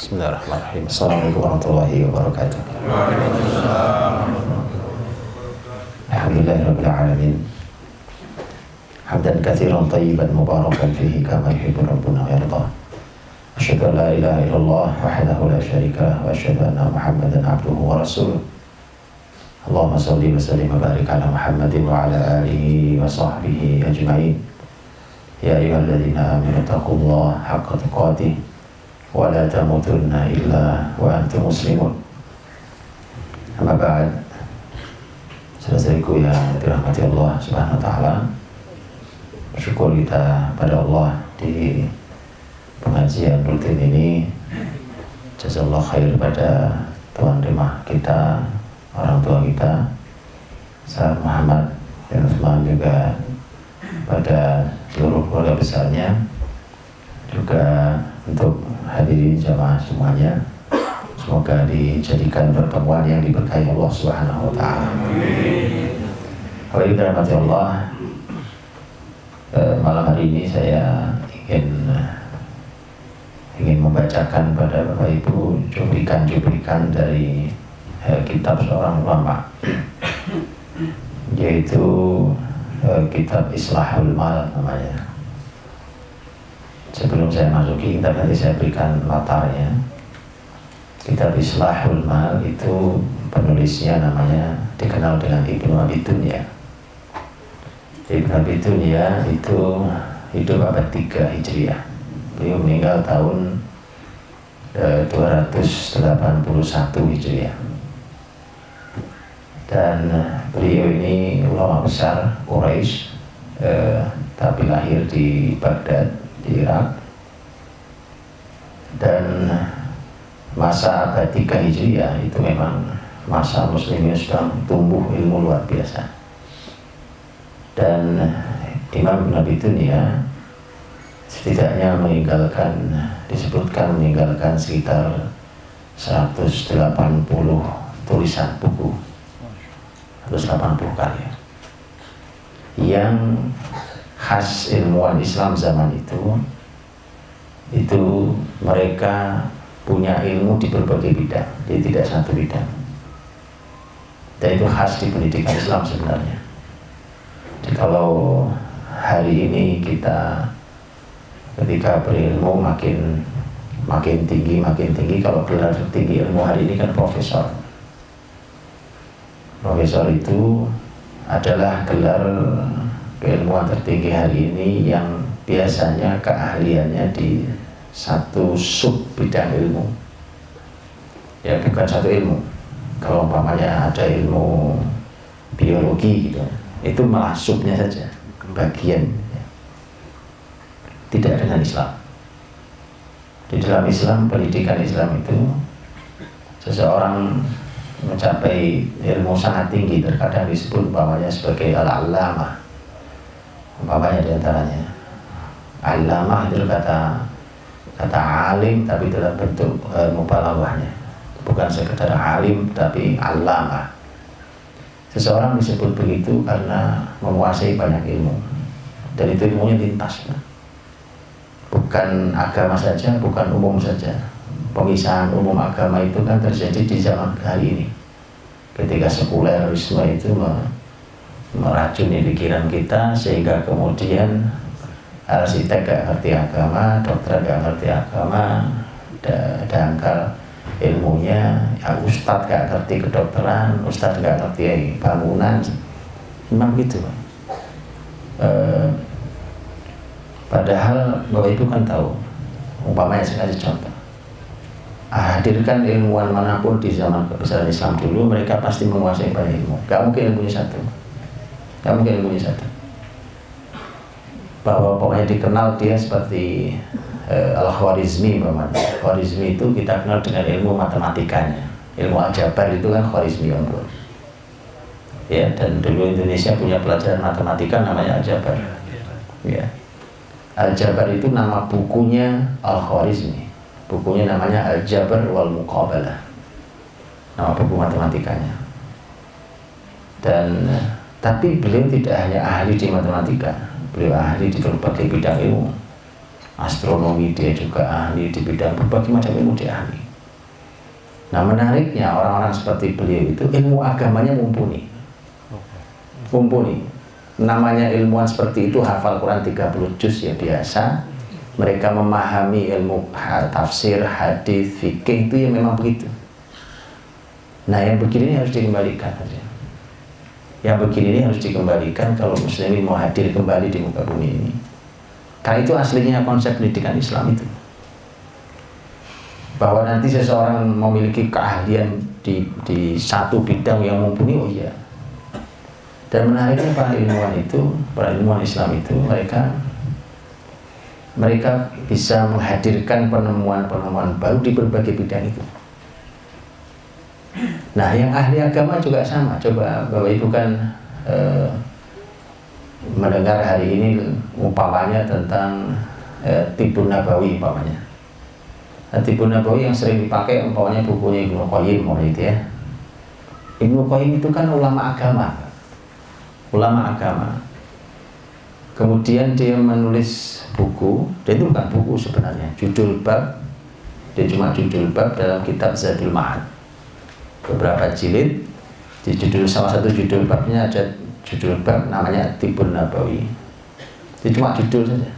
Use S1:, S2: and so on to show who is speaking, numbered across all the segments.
S1: بسم الله الرحمن الرحيم السلام عليكم ورحمة الله وبركاته الحمد لله رب العالمين حمدا كثيرا طيبا مباركا فيه كما يحب ربنا ويرضى أشهد أن لا إله إلا الله وحده لا شريك له وأشهد أن محمدا عبده ورسوله اللهم صل وسلم وبارك على محمد وعلى آله وصحبه أجمعين يا أيها الذين آمنوا اتقوا الله حق تقاته ولا تموتن إلا وأنتم مسلمون أما بعد Saudaraku yang dirahmati Allah Subhanahu wa taala. Bersyukur kita pada Allah di pengajian rutin ini. Jazallah khair pada tuan rumah kita, orang tua kita, Saat Muhammad dan Utsman juga pada seluruh keluarga besarnya juga untuk hadirin jamaah semuanya semoga dijadikan pertemuan yang diberkahi Allah Subhanahu wa taala. Kita dirahmati Allah eh, malam hari ini saya ingin ingin membacakan pada Bapak Ibu cuplikan-cuplikan dari eh, kitab seorang ulama yaitu eh, kitab Islahul Mal namanya sebelum saya masuki kitab nanti saya berikan latarnya. Kitab Islahul Mal itu penulisnya namanya dikenal dengan Ibnu Abi Dunya. Ibnu Abi Dunya itu hidup abad 3 Hijriah. Beliau meninggal tahun eh, 281 Hijriah. Dan beliau ini ulama besar Quraisy eh, tapi lahir di Baghdad di Irak dan masa ketika Hijriah itu memang masa muslimnya sedang tumbuh ilmu luar biasa. Dan Imam Nabi Dunia setidaknya meninggalkan disebutkan meninggalkan sekitar 180 tulisan buku. 180 karya. Yang khas ilmuwan Islam zaman itu itu mereka punya ilmu di berbagai bidang jadi tidak satu bidang. Dan itu khas di pendidikan Islam sebenarnya. Jadi kalau hari ini kita ketika berilmu makin makin tinggi makin tinggi kalau gelar tinggi ilmu hari ini kan profesor. Profesor itu adalah gelar keilmuan tertinggi hari ini yang biasanya keahliannya di satu sub bidang ilmu. Ya bukan satu ilmu. Kalau umpamanya ada ilmu biologi gitu itu malah subnya saja bagian. Ya. tidak dengan Islam. Di dalam Islam pendidikan Islam itu seseorang mencapai ilmu sangat tinggi terkadang disebut umpamanya sebagai al-allamah umpamanya di antaranya alamah itu kata kata alim tapi dalam bentuk e, mubalawahnya bukan sekedar alim tapi alamah seseorang disebut begitu karena menguasai banyak ilmu. Dan itu ilmunya lintas bukan agama saja bukan umum saja. Pemisahan umum agama itu kan terjadi di zaman hari ini. Ketika sekulerisme itu meracuni pikiran kita sehingga kemudian arsitek gak ngerti agama, dokter gak ngerti agama, dangkal ilmunya, ya ustadz gak ngerti kedokteran, ustadz gak ngerti bangunan, memang gitu. E, padahal Bapak Ibu kan tahu, umpamanya saya kasih contoh. Hadirkan ilmuwan mana pun di zaman kebesaran Islam dulu, mereka pasti menguasai banyak ilmu. Gak mungkin ilmunya satu Gak mungkin ilmunya satu. Bahwa pokoknya dikenal dia seperti uh, Al-Khwarizmi Khwarizmi itu kita kenal dengan ilmu matematikanya. Ilmu aljabar itu kan Khwarizmi bro. Ya, dan dulu Indonesia punya pelajaran matematika namanya aljabar. Ya. Aljabar itu nama bukunya Al-Khwarizmi. Bukunya namanya Aljabar wal Muqabalah. Nama buku matematikanya. Dan tapi beliau tidak hanya ahli di matematika, beliau ahli di berbagai bidang ilmu. astronomi dia juga ahli di bidang berbagai macam ilmu dia ahli. Nah menariknya orang-orang seperti beliau itu ilmu agamanya mumpuni. Mumpuni. Namanya ilmuwan seperti itu hafal Quran 30 juz ya biasa. Mereka memahami ilmu tafsir, hadis, fikih itu ya memang begitu. Nah yang begini harus dikembalikan yang begini ini harus dikembalikan kalau muslimin mau hadir kembali di muka bumi ini. Karena itu aslinya konsep pendidikan Islam itu. Bahwa nanti seseorang memiliki keahlian di, di satu bidang yang mumpuni oh iya. Dan menariknya para ilmuwan itu, para ilmuwan Islam itu mereka mereka bisa menghadirkan penemuan-penemuan baru di berbagai bidang itu. Nah, yang ahli agama juga sama. Coba Bapak Ibu kan eh, mendengar hari ini umpamanya tentang eh, Tibun Nabawi umpamanya. Nah, Tibun Nabawi yang sering dipakai umpamanya bukunya Ibnu Qayyim itu ya. Ibnu Qayyim itu kan ulama agama ulama agama. Kemudian dia menulis buku, dan itu bukan buku sebenarnya, judul bab, dia cuma judul bab dalam kitab Zadul Ma'ad. Beberapa jilid, di judul salah satu judul babnya ada judul bab namanya Tibun Nabawi. Itu cuma judul saja.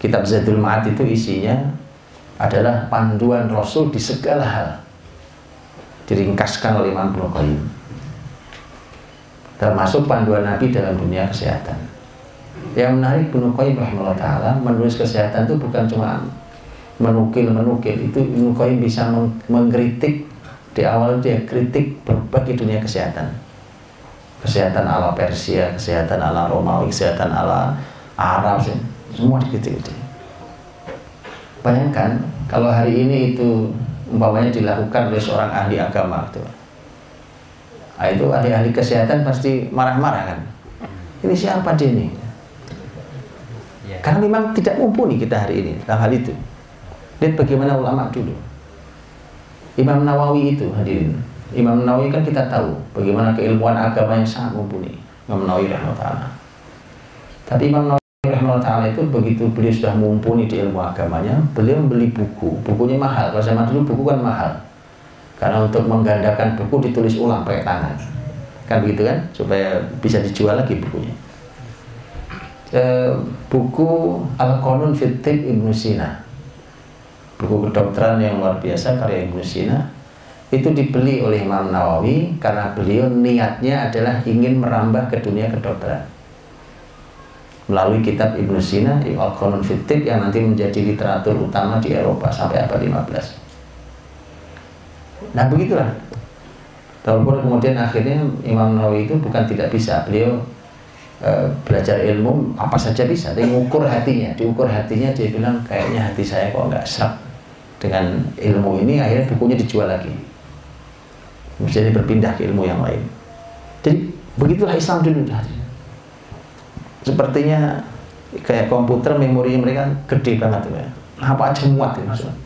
S1: Kitab Zadul Ma'ad itu isinya adalah panduan Rasul di segala hal. Diringkaskan oleh Imam Qayyim termasuk panduan Nabi dalam dunia kesehatan. Yang menarik Ibnu Qayyim rahimahullah taala menulis kesehatan itu bukan cuma menukil-menukil, itu Ibnu Qayyim bisa mengkritik di awal dia kritik berbagai dunia kesehatan. Kesehatan ala Persia, kesehatan ala Romawi, kesehatan ala Arab, semua dikritik itu. Bayangkan kalau hari ini itu umpamanya dilakukan oleh seorang ahli agama itu Nah, itu ahli-ahli kesehatan pasti marah-marah kan. Ini siapa dia ini? Ya. Karena memang tidak mumpuni kita hari ini dalam hal itu. Lihat bagaimana ulama dulu. Imam Nawawi itu hadirin. Imam Nawawi kan kita tahu bagaimana keilmuan agama yang sangat mumpuni. Imam Nawawi rahimahullah Tapi Imam Nawawi rahimahullah itu begitu beliau sudah mumpuni di ilmu agamanya, beliau membeli buku. Bukunya mahal. Kalau zaman dulu buku kan mahal karena untuk menggandakan buku ditulis ulang pakai tangan. Kan begitu kan? Supaya bisa dijual lagi bukunya. E, buku Al-Qanun Fitik Ibnu Sina. Buku kedokteran yang luar biasa karya Ibnu Sina itu dibeli oleh Imam Nawawi karena beliau niatnya adalah ingin merambah ke dunia kedokteran. Melalui kitab Ibnu Sina Al-Qanun Fitik yang nanti menjadi literatur utama di Eropa sampai abad 15 Nah begitulah. Walaupun kemudian akhirnya Imam Nawawi itu bukan tidak bisa, beliau e, belajar ilmu apa saja bisa, dia mengukur hatinya, diukur hatinya dia bilang kayaknya hati saya kok nggak serap dengan ilmu ini, akhirnya bukunya dijual lagi. Jadi berpindah ke ilmu yang lain. Jadi begitulah Islam dulu. Sepertinya kayak komputer memorinya mereka gede banget ya. Apa aja muat ya maksudnya.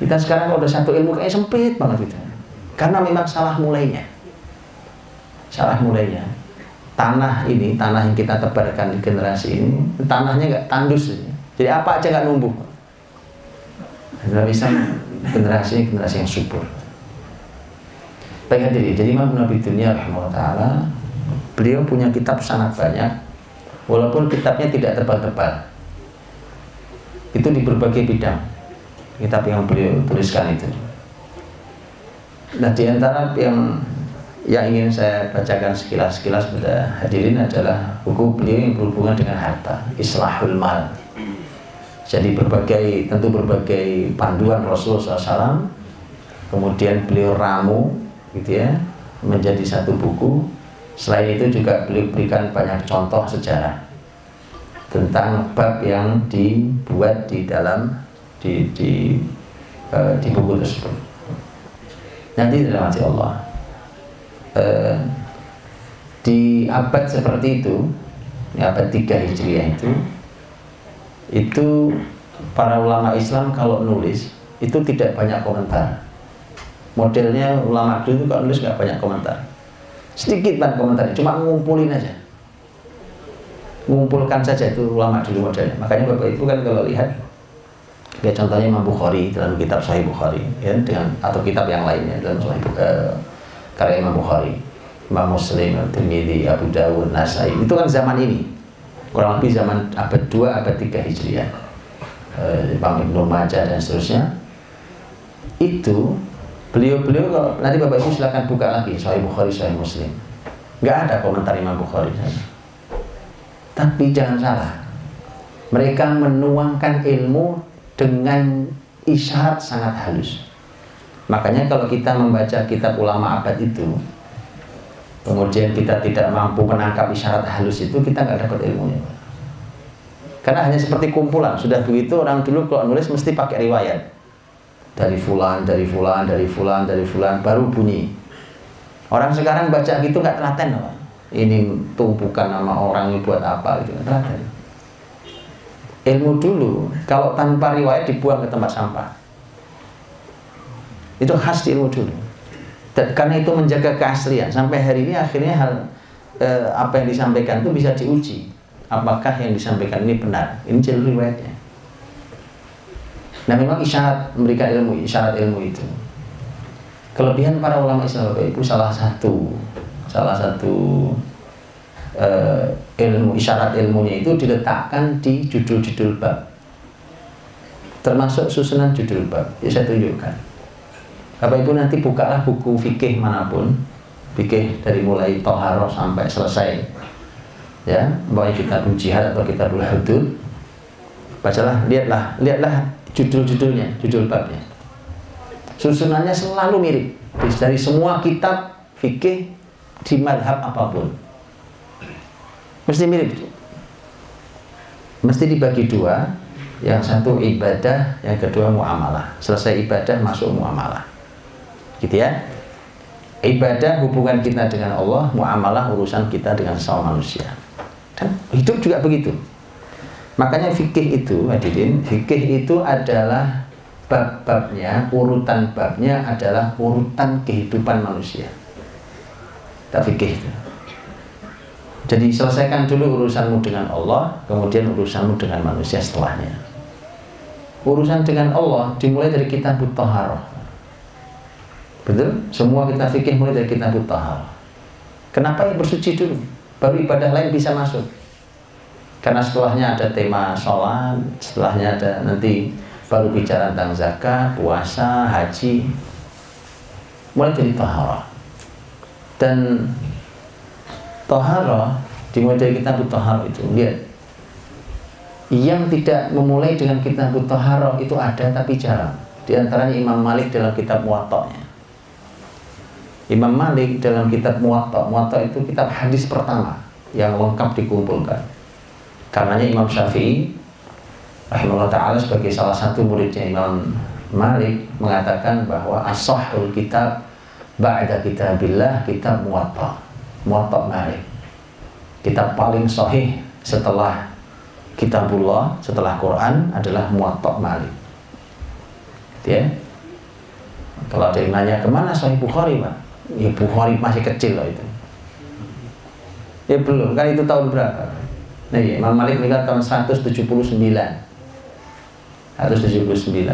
S1: Kita sekarang kalau udah satu ilmu kayak sempit banget gitu. Karena memang salah mulainya. Salah mulainya. Tanah ini, tanah yang kita tebarkan di generasi ini, tanahnya nggak tandus. Jadi apa aja nggak numbuh. Nggak bisa generasi generasi yang subur. Pengen jadi, jadi Imam Nabi Dunia Ta'ala Beliau punya kitab sangat banyak Walaupun kitabnya tidak tebal-tebal Itu di berbagai bidang kitab yang beliau tuliskan itu. Nah di antara yang yang ingin saya bacakan sekilas-sekilas pada hadirin adalah buku beliau yang berhubungan dengan harta, Islahul Mal. Jadi berbagai tentu berbagai panduan Rasulullah SAW, kemudian beliau ramu gitu ya menjadi satu buku. Selain itu juga beliau berikan banyak contoh sejarah tentang bab yang dibuat di dalam di di uh, di buku tersebut. Nanti dalam hati Allah uh, di abad seperti itu, di abad 3 Hijriah itu, itu para ulama Islam kalau nulis itu tidak banyak komentar. Modelnya ulama dulu itu kalau nulis nggak banyak komentar, sedikit banget komentar, cuma ngumpulin aja. mengumpulkan saja itu ulama dulu modelnya. Makanya bapak ibu kan kalau lihat ya contohnya Imam Bukhari dalam kitab Sahih Bukhari ya dengan atau kitab yang lainnya dalam Sahih uh, karya Imam Bukhari. Imam Muslim, Tirmidzi, Abu Dawud, Nasai. Itu kan zaman ini kurang lebih zaman abad 2, abad 3 Hijriah. Uh, Imam Ibnu Majah dan seterusnya. Itu beliau-beliau kalau nanti Bapak Ibu silahkan buka lagi Sahih Bukhari, Sahih Muslim. Nggak ada komentar Imam Bukhari tapi jangan salah. Mereka menuangkan ilmu dengan isyarat sangat halus. Makanya kalau kita membaca kitab ulama abad itu, kemudian kita tidak mampu menangkap isyarat halus itu, kita nggak dapat ilmunya. Karena hanya seperti kumpulan. Sudah begitu orang dulu kalau nulis mesti pakai riwayat. Dari fulan, dari fulan, dari fulan, dari fulan, baru bunyi. Orang sekarang baca gitu nggak telaten loh. Ini tumpukan nama orang buat apa gitu, telaten ilmu dulu kalau tanpa riwayat dibuang ke tempat sampah itu khas di ilmu dulu dan karena itu menjaga keaslian. Sampai hari ini akhirnya hal eh, apa yang disampaikan itu bisa diuji. Apakah yang disampaikan ini benar? Ini jalur riwayatnya. Nah memang isyarat memberikan ilmu isyarat ilmu itu. Kelebihan para ulama Islam Bapak Ibu salah satu salah satu uh, ilmu isyarat ilmunya itu diletakkan di judul-judul bab. Termasuk susunan judul bab. Ya saya tunjukkan Bapak Ibu nanti bukalah buku fikih mana pun fikih dari mulai toharoh sampai selesai ya baik kita jihad atau kita hudud bacalah lihatlah lihatlah judul-judulnya judul babnya susunannya selalu mirip dari semua kitab fikih di madhab apa pun Mesti mirip. Mesti dibagi dua. Yang satu ibadah, yang kedua muamalah. Selesai ibadah masuk muamalah. Gitu ya. Ibadah hubungan kita dengan Allah, muamalah urusan kita dengan sesama manusia. Dan hidup juga begitu. Makanya fikih itu, hadirin, fikih itu adalah bab-babnya, urutan babnya adalah urutan kehidupan manusia. Tak fikih itu. Jadi selesaikan dulu urusanmu dengan Allah, kemudian urusanmu dengan manusia setelahnya. Urusan dengan Allah dimulai dari kitab Taharah. Betul? Semua kita fikih mulai dari kitab Taharah. Kenapa yang bersuci dulu? Baru ibadah lain bisa masuk. Karena setelahnya ada tema sholat, setelahnya ada nanti baru bicara tentang zakat, puasa, haji. Mulai dari taharah. Dan Tohara dimulai dari kitab Tohara itu lihat yang tidak memulai dengan kitab Tohara itu ada tapi jarang di antaranya Imam Malik dalam kitab Muwatta'nya Imam Malik dalam kitab Muwatta. Muwatta itu kitab hadis pertama yang lengkap dikumpulkan. Karenanya Imam Syafi'i rahimahullah ta'ala sebagai salah satu muridnya Imam Malik mengatakan bahwa asahul kitab ba'da kitabillah kitab Muwatta. Muwatta Malik. Kitab paling sahih setelah kitabullah setelah Quran adalah Muwatta Malik. Ya. Kalau ada yang nanya ke mana Sahih Bukhari pak ya Bukhari masih kecil loh itu. Ya belum. Kan itu tahun berapa? Nah ya Imam Malik meninggal tahun 179 179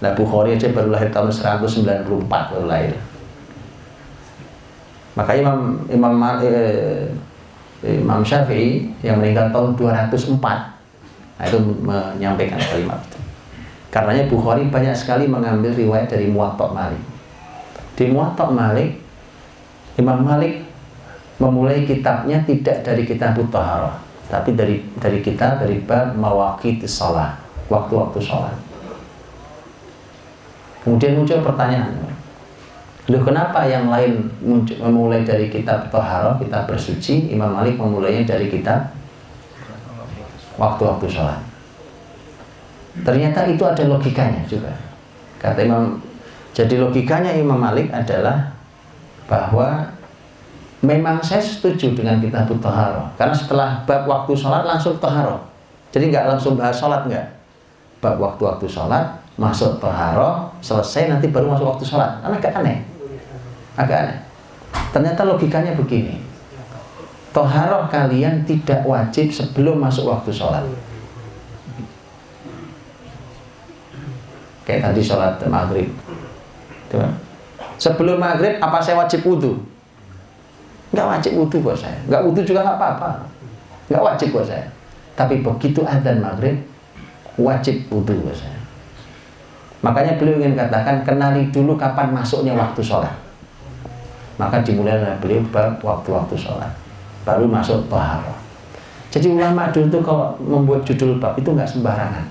S1: nah Bukhari aja baru lahir tahun 194 baru lahir. Maka Imam Imam eh, Imam Syafi'i yang meninggal tahun 204 nah, itu menyampaikan kalimat itu. Karenanya Bukhari banyak sekali mengambil riwayat dari Muwatta Malik. Di Muwatta Malik Imam Malik memulai kitabnya tidak dari kitab Taharah, tapi dari dari kitab dari bab mawaqit salat, waktu-waktu sholat. Kemudian muncul pertanyaan, Loh kenapa yang lain memulai dari kitab Toharoh, kitab bersuci, Imam Malik memulainya dari kitab waktu-waktu sholat. Ternyata itu ada logikanya juga. Kata Imam, jadi logikanya Imam Malik adalah bahwa memang saya setuju dengan kitab Toharoh. Karena setelah bab waktu sholat langsung Toharoh. Jadi nggak langsung bahas sholat nggak. Bab waktu-waktu sholat masuk Toharoh, selesai nanti baru masuk waktu sholat. Karena agak aneh agak aneh. Ternyata logikanya begini. toharoh kalian tidak wajib sebelum masuk waktu sholat kayak tadi sholat maghrib sebelum maghrib apa saya wajib wudhu nggak wajib wudhu buat saya. Nggak wudhu juga nggak apa-apa. Nggak wajib buat saya. Tapi begitu adzan maghrib wajib wudhu buat saya. Makanya beliau ingin katakan kenali dulu kapan masuknya waktu sholat. Maka dimulai oleh beliau waktu-waktu sholat. Baru masuk taharah jadi ulama dulu itu kalau membuat judul bab itu nggak sembarangan.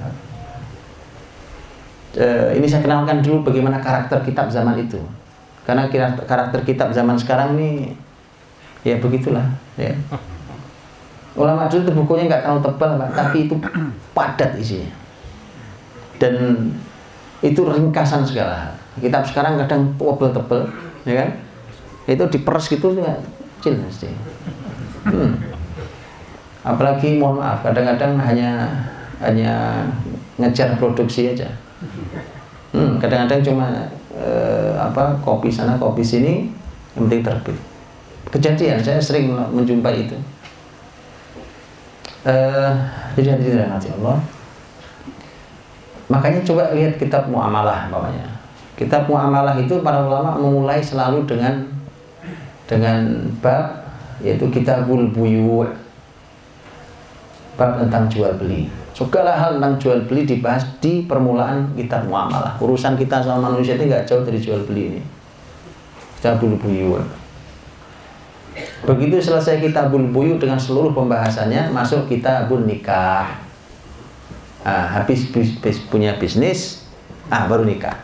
S1: E, ini saya kenalkan dulu bagaimana karakter kitab zaman itu karena karakter kitab zaman sekarang ini ya begitulah ya. Ulama dulu bukunya nggak terlalu tebal pak. Tapi itu padat isinya. Dan itu ringkasan segala kitab sekarang kadang tebel-tebel ya kan? Itu diperes gitu nggak kecil mesti. Hmm. apalagi mohon maaf kadang-kadang hanya hanya ngejar produksi aja. Hmm, kadang-kadang cuma eh, apa kopi sana kopi sini yang penting terbit. Kejadian saya sering menjumpai itu. Eh, jadi hadirin hati Allah. Makanya coba lihat kitab muamalah bawahnya kitab muamalah itu para ulama memulai selalu dengan dengan bab yaitu kitabul buyu bab tentang jual beli segala hal tentang jual beli dibahas di permulaan kitab muamalah. Urusan kita sama manusia ini nggak jauh dari jual beli ini. Kitabul buyu begitu selesai kitabul buyu dengan seluruh pembahasannya masuk kitabun nikah. Ah, habis bis, bis, punya bisnis ah baru nikah.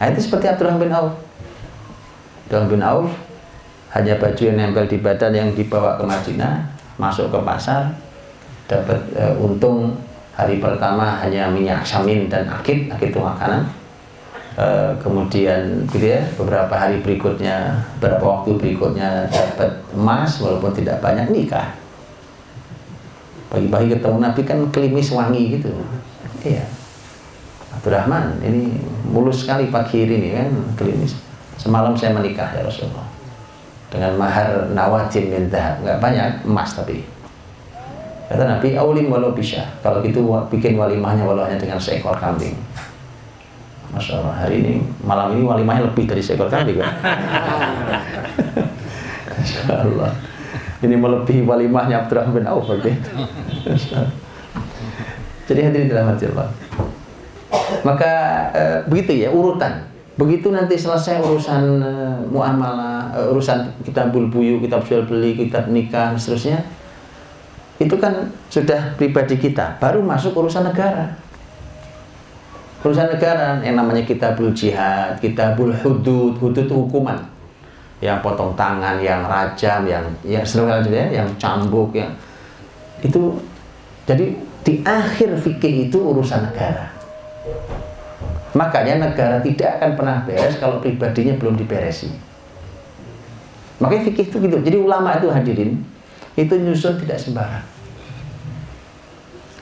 S1: Nah, itu seperti Abdurrahman bin Auf. Abdullah bin Auf hanya baju yang nempel di badan yang dibawa ke Madinah masuk ke pasar dapat e, untung hari pertama hanya minyak samin dan akid akid itu makanan. E, kemudian gitu ya beberapa hari berikutnya beberapa waktu berikutnya dapat emas walaupun tidak banyak nikah. Pagi-pagi ketemu Nabi kan klimis wangi gitu. Iya. Abdurrahman ini mulus sekali pagi ini kan klimis semalam saya menikah ya Rasulullah. Dengan mahar nawatin min dahab nggak banyak emas tapi kata Nabi aulim walau bisa. Kalau gitu bikin walimahnya walau hanya dengan seekor kambing. Masya Allah hari ini malam ini walimahnya lebih dari seekor kambing kan Masya Allah ini melebihi walimahnya Abdurrahman bin Auf begitu jadi hadirin dalam hati Allah. Maka e, begitu ya urutan. Begitu nanti selesai urusan uh, muamalah, uh, urusan kita bulbuyu, kita jual beli, kita nikah, seterusnya, itu kan sudah pribadi kita. Baru masuk urusan negara. Urusan negara yang namanya kita bul jihad, kita bul hudud, hudud hukuman. Yang potong tangan, yang rajam, yang ya, yang cambuk, yang itu jadi di akhir fikih itu urusan negara. Makanya negara tidak akan pernah beres kalau pribadinya belum diberesi. Makanya fikih itu gitu. Jadi ulama itu hadirin, itu nyusun tidak sembarang.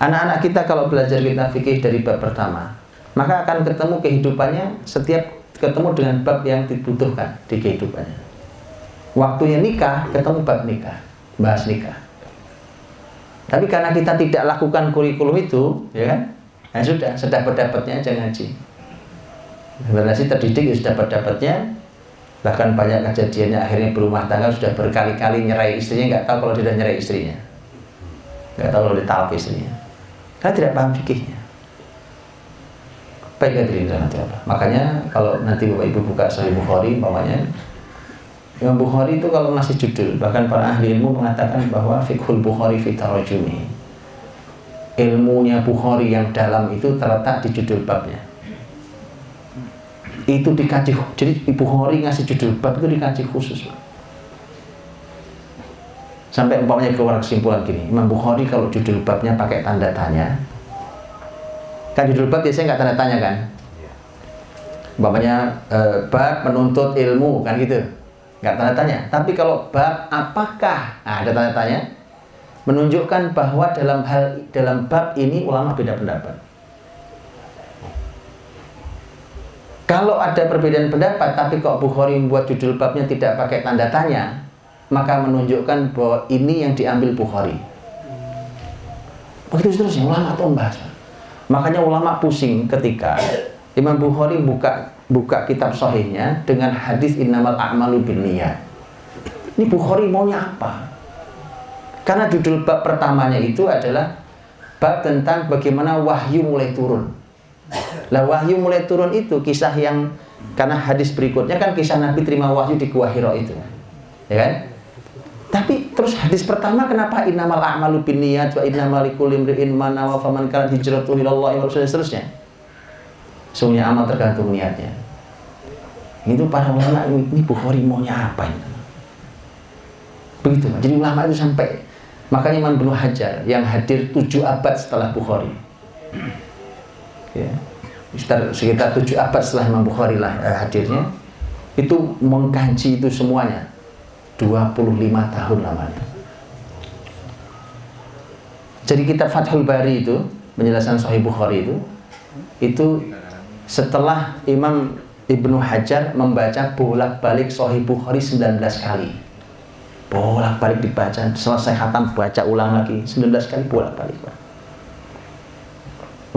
S1: Anak-anak kita kalau belajar kita fikih dari bab pertama, maka akan ketemu kehidupannya setiap ketemu dengan bab yang dibutuhkan di kehidupannya. Waktunya nikah, ketemu bab nikah, bahas nikah. Tapi karena kita tidak lakukan kurikulum itu, ya kan? Nah sudah, sedapat dapatnya aja ngaji generasi terdidik ya sudah dapatnya bahkan banyak kejadiannya akhirnya berumah tangga sudah berkali-kali nyerai istrinya nggak tahu kalau dia nyerai istrinya. Nggak tahu kalau ditalak istrinya. Karena tidak paham fikihnya. Baik hadirin nanti apa makanya kalau nanti bapak ibu buka Sahih Bukhari umpamanya Imam Bukhari itu kalau masih judul bahkan para ahli ilmu mengatakan bahwa fikhul Bukhari fitarojumi ilmunya Bukhari yang dalam itu terletak di judul babnya itu dikaji jadi Ibu Hori ngasih judul bab itu dikaji khusus. Sampai umpamanya keluar kesimpulan gini Imam Bukhari kalau judul babnya pakai tanda tanya kan judul bab biasanya nggak tanda tanya kan? Umpamanya eh, bab menuntut ilmu kan gitu nggak tanda tanya. Tapi kalau bab apakah nah, ada tanda tanya menunjukkan bahwa dalam hal dalam bab ini ulama beda pendapat Kalau ada perbedaan pendapat, tapi kok Bukhari membuat judul babnya tidak pakai tanda tanya, maka menunjukkan bahwa ini yang diambil Bukhari. Begitu seterusnya, ulama itu membahas. Makanya ulama pusing ketika Imam Bukhari buka buka kitab sahihnya dengan hadis innamal a'malu binniyat. Ini Bukhari maunya apa? Karena judul bab pertamanya itu adalah bab tentang bagaimana wahyu mulai turun. Lah wahyu mulai turun itu kisah yang karena hadis berikutnya kan kisah Nabi terima wahyu di Gua Hira itu. Ya kan? Tapi terus hadis pertama kenapa innamal a'malu binniyat wa innamal likulli imri'in ma nawa faman kanat hijratuhu ila Allah wa seterusnya. Semuanya amal tergantung niatnya. Itu para ulama ini Bukhari maunya apa ini? Begitu. Jadi ulama itu sampai Makanya Imam Ibnu Hajar yang hadir tujuh abad setelah Bukhari. Ya. Sekitar, sekitar tujuh abad setelah Imam Bukhari lah eh, hadirnya itu mengkaji itu semuanya 25 tahun lamanya. Jadi kitab Fathul Bari itu penjelasan Sahih Bukhari itu itu setelah Imam Ibnu Hajar membaca bolak-balik Sahih Bukhari 19 kali bolak-balik dibaca selesai khatam baca ulang lagi 19 kali bolak-balik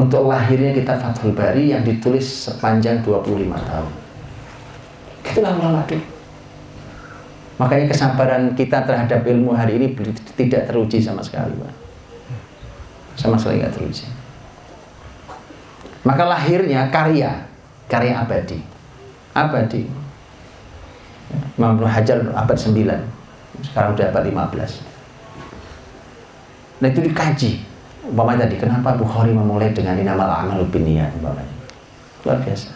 S1: untuk lahirnya kita Fathul Bari yang ditulis sepanjang 25 tahun. Itulah itu makanya kesabaran kita terhadap ilmu hari ini tidak teruji sama sekali Pak. sama sekali tidak teruji. Maka lahirnya karya karya abadi. Abadi. Imam Hajar abad 9 sekarang udah abad 15 nah itu dikaji umpamanya tadi kenapa Bukhari memulai dengan inamal amal biniyat umpamanya? Luar biasa.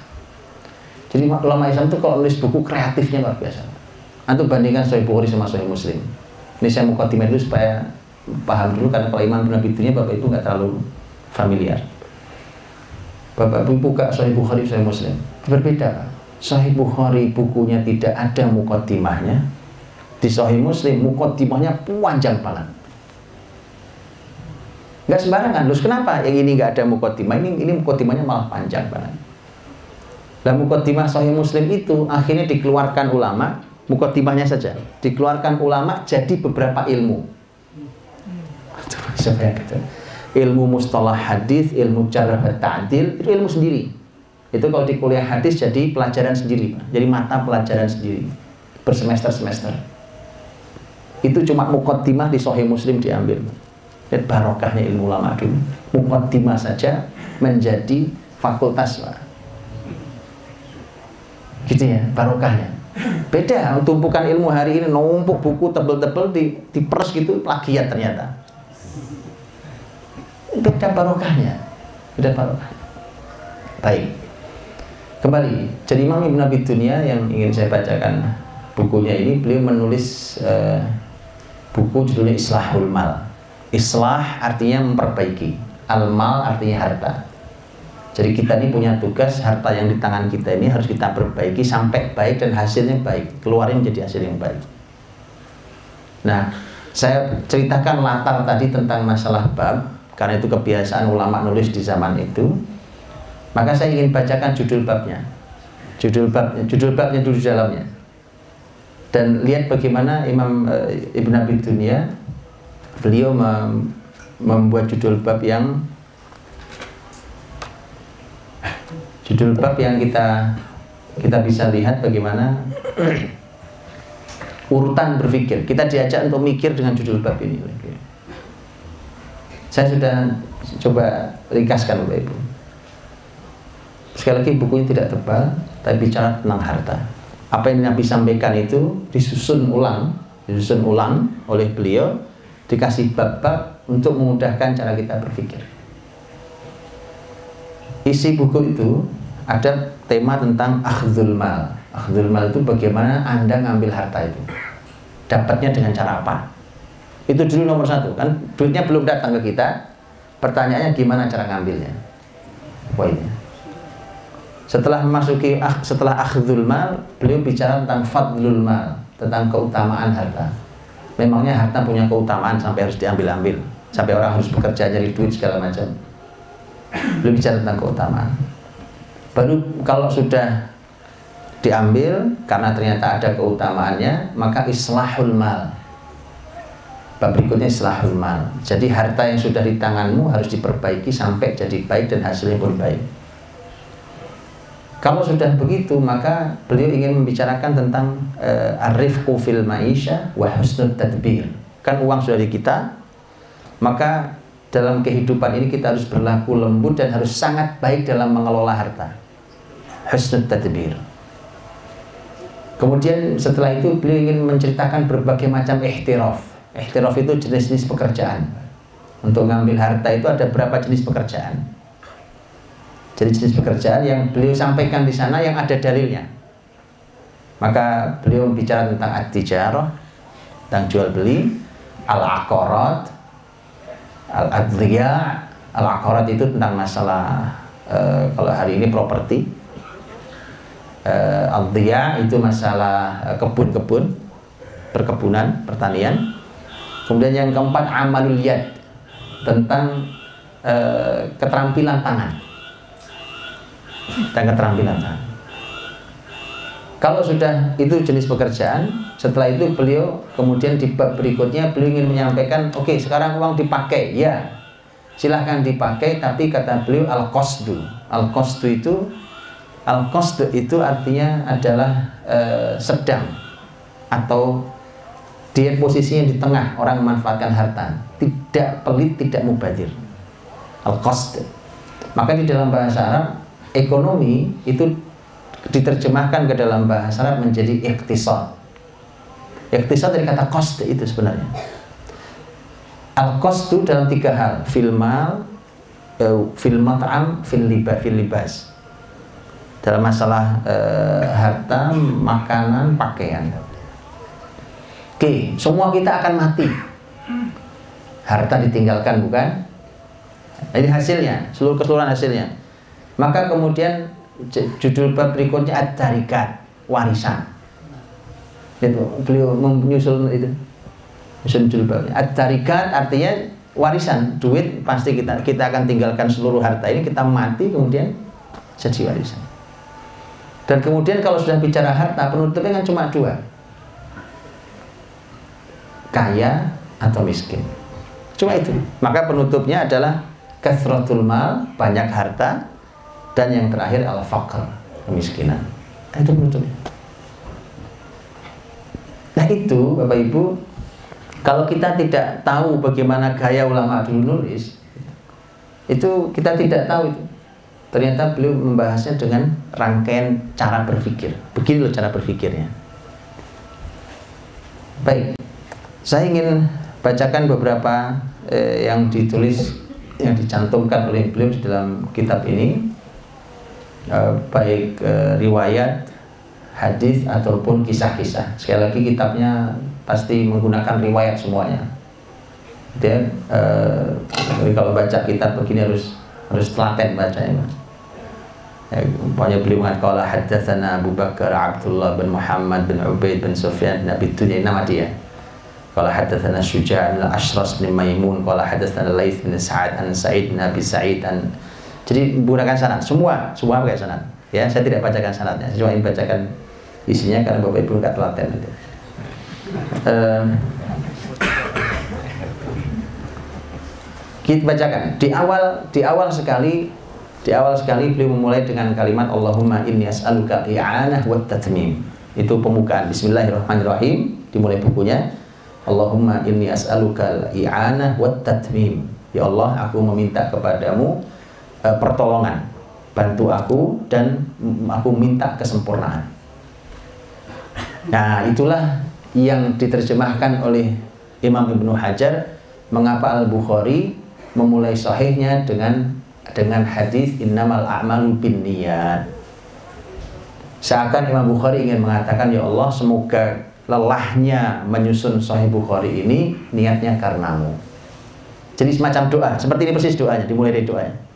S1: Jadi ulama Islam itu kalau nulis buku kreatifnya luar biasa. Antum bandingkan Sahih Bukhari sama Sahih Muslim. Ini saya mau kotimen dulu supaya paham dulu karena kalau iman benar dunia bapak ibu nggak terlalu familiar. Bapak ibu buka Sahih Bukhari Sahih Muslim. Berbeda. Sahih Bukhari bukunya tidak ada mukotimahnya di Sahih Muslim mukotimahnya panjang banget nggak sembarangan. Terus kenapa yang ini nggak ada mukotimah ini ini mukotimahnya malah panjang banget. Dan mukotimah Sahih Muslim itu akhirnya dikeluarkan ulama mukotimahnya saja. Dikeluarkan ulama jadi beberapa ilmu. Ilmu mustalah hadis ilmu cara ta'dil itu ilmu sendiri. Itu kalau di kuliah hadis jadi pelajaran sendiri jadi mata pelajaran sendiri bersemester-semester. Itu cuma mukaddimah di Sahih Muslim diambil dan barokahnya ilmu ulama dulu. Mukaddimah saja menjadi fakultas lah. Gitu ya barokahnya. Beda tumpukan ilmu hari ini numpuk buku tebel-tebel di diperes gitu plagiat ternyata. Beda barokahnya. Beda barokahnya. Baik. Kembali jadi Imam Ibn Abi Dunia yang ingin saya bacakan bukunya ini beliau menulis uh, buku judulnya Islahul Mal. Islah artinya memperbaiki, al-mal artinya harta. Jadi kita ini punya tugas harta yang di tangan kita ini harus kita perbaiki sampai baik dan hasilnya baik, keluarin menjadi hasil yang baik. Nah, saya ceritakan latar tadi tentang masalah bab karena itu kebiasaan ulama nulis di zaman itu. Maka saya ingin bacakan judul babnya. Judul babnya, judul babnya dulu dalamnya dan lihat bagaimana Imam uh, Ibn Abi Dunia beliau mem membuat judul bab yang judul bab yang kita kita bisa lihat bagaimana urutan berpikir. Kita diajak untuk mikir dengan judul bab ini saya sudah coba ringkaskan Bapak Ibu. Sekali lagi bukunya tidak tebal tapi bicara tentang harta. Apa yang Nabi sampaikan itu disusun ulang, disusun ulang oleh beliau, dikasih bab-bab untuk memudahkan cara kita berpikir. Isi buku itu ada tema tentang akhdul mal. Akhdul mal itu bagaimana Anda ngambil harta itu. Dapatnya dengan cara apa? Itu dulu nomor satu kan duitnya belum datang ke kita. Pertanyaannya gimana cara ngambilnya? Poinnya. Setelah memasuki setelah akhdul mal, beliau bicara tentang fadlul mal, tentang keutamaan harta. Memangnya harta punya keutamaan sampai harus diambil-ambil, sampai orang harus bekerja nyari duit segala macam. Beliau bicara tentang keutamaan. Baru kalau sudah diambil karena ternyata ada keutamaannya maka islahul mal bab berikutnya islahul mal jadi harta yang sudah di tanganmu harus diperbaiki sampai jadi baik dan hasilnya pun baik kalau sudah begitu maka beliau ingin membicarakan tentang uh, arifku fil maisha wa husnul tadbir kan uang sudah di kita maka dalam kehidupan ini kita harus berlaku lembut dan harus sangat baik dalam mengelola harta. Husnul tadbir. Kemudian setelah itu beliau ingin menceritakan berbagai macam ihtiraf. Ihtiraf itu jenis-jenis pekerjaan. Untuk mengambil harta itu ada berapa jenis pekerjaan. Jadi jenis pekerjaan yang beliau sampaikan di sana yang ada dalilnya. Maka beliau bicara tentang ad-tijarah, tentang jual beli, al-aqarat, Al-adliya. Al-akarat itu tentang masalah uh, Kalau hari ini properti. Uh, Al-diya itu masalah eh, kebun-kebun Perkebunan, pertanian. Kemudian yang keempat Amalul yad Tentang uh, keterampilan tangan Dan keterampilan. Tangan kalau sudah itu jenis pekerjaan, setelah itu beliau kemudian di bab berikutnya beliau ingin menyampaikan, oke okay, sekarang uang dipakai, ya. Silahkan dipakai, tapi kata beliau al qasdu, al qasdu itu al qasdu itu artinya adalah uh, sedang atau dia posisinya di tengah orang memanfaatkan harta, tidak pelit, tidak mubadir. Al qasd. Maka di dalam bahasa Arab ekonomi itu diterjemahkan ke dalam bahasa Arab menjadi iktisad. Iktisad dari kata cost itu sebenarnya. Al itu dalam tiga hal, filmal, eh, fil mat'am, fil libas, fil libas. Dalam masalah eh, harta, makanan, pakaian. Oke, semua kita akan mati. Harta ditinggalkan bukan? Ini hasilnya, seluruh keseluruhan hasilnya. Maka kemudian judul bab berikutnya ad-darikat warisan. Itu beliau menyusul itu menyusul judul babnya. Ad-darikat artinya warisan duit pasti kita kita akan tinggalkan seluruh harta ini kita mati kemudian jadi warisan. Dan kemudian kalau sudah bicara harta penutupnya kan cuma dua. Kaya atau miskin. Cuma itu. Maka penutupnya adalah kasratul mal banyak harta dan yang terakhir al faqr kemiskinan. Nah, itu penutupnya nah itu bapak ibu kalau kita tidak tahu bagaimana gaya ulama dulu nulis itu kita tidak tahu itu. Ternyata beliau membahasnya dengan rangkaian cara berpikir. Begini loh cara berpikirnya. Baik saya ingin bacakan beberapa eh, yang ditulis yang dicantumkan oleh beliau di dalam kitab ini Eh, baik uh, riwayat, hadis ataupun kisah-kisah. Sekali lagi kitabnya pasti menggunakan riwayat semuanya. Dan uh, kalau baca kitab begini harus harus telaten bacanya. Ya, umpamanya beliau mengatakan kalau hadatsana Abu Bakar Abdullah bin Muhammad bin Ubaid bin Sufyan Nabi itu nama dia. Kalau hadatsana Syuja' bin Ashras bin Maimun, kalau hadatsana Laits bin Sa'ad an Sa'id bin Abi Sa'id an jadi menggunakan sanad semua, semua pakai sanad. Ya, saya tidak bacakan sanadnya, saya cuma ingin bacakan isinya karena Bapak Ibu nggak telaten itu. Um, kita bacakan di awal di awal sekali di awal sekali beliau memulai dengan kalimat Allahumma inni as'aluka i'anah wa tatmim. Itu pembukaan Bismillahirrahmanirrahim dimulai bukunya Allahumma inni as'aluka i'anah wa tatmim. Ya Allah, aku meminta kepadamu uh, pertolongan. Bantu aku dan aku minta kesempurnaan. Nah itulah yang diterjemahkan oleh Imam Ibnu Hajar. Mengapa Al Bukhari memulai sahihnya dengan dengan hadis innamal a'malu bin niyat seakan Imam Bukhari ingin mengatakan ya Allah semoga lelahnya menyusun Sahih Bukhari ini niatnya karenamu. Jadi semacam doa. Seperti ini persis doanya dimulai dari doanya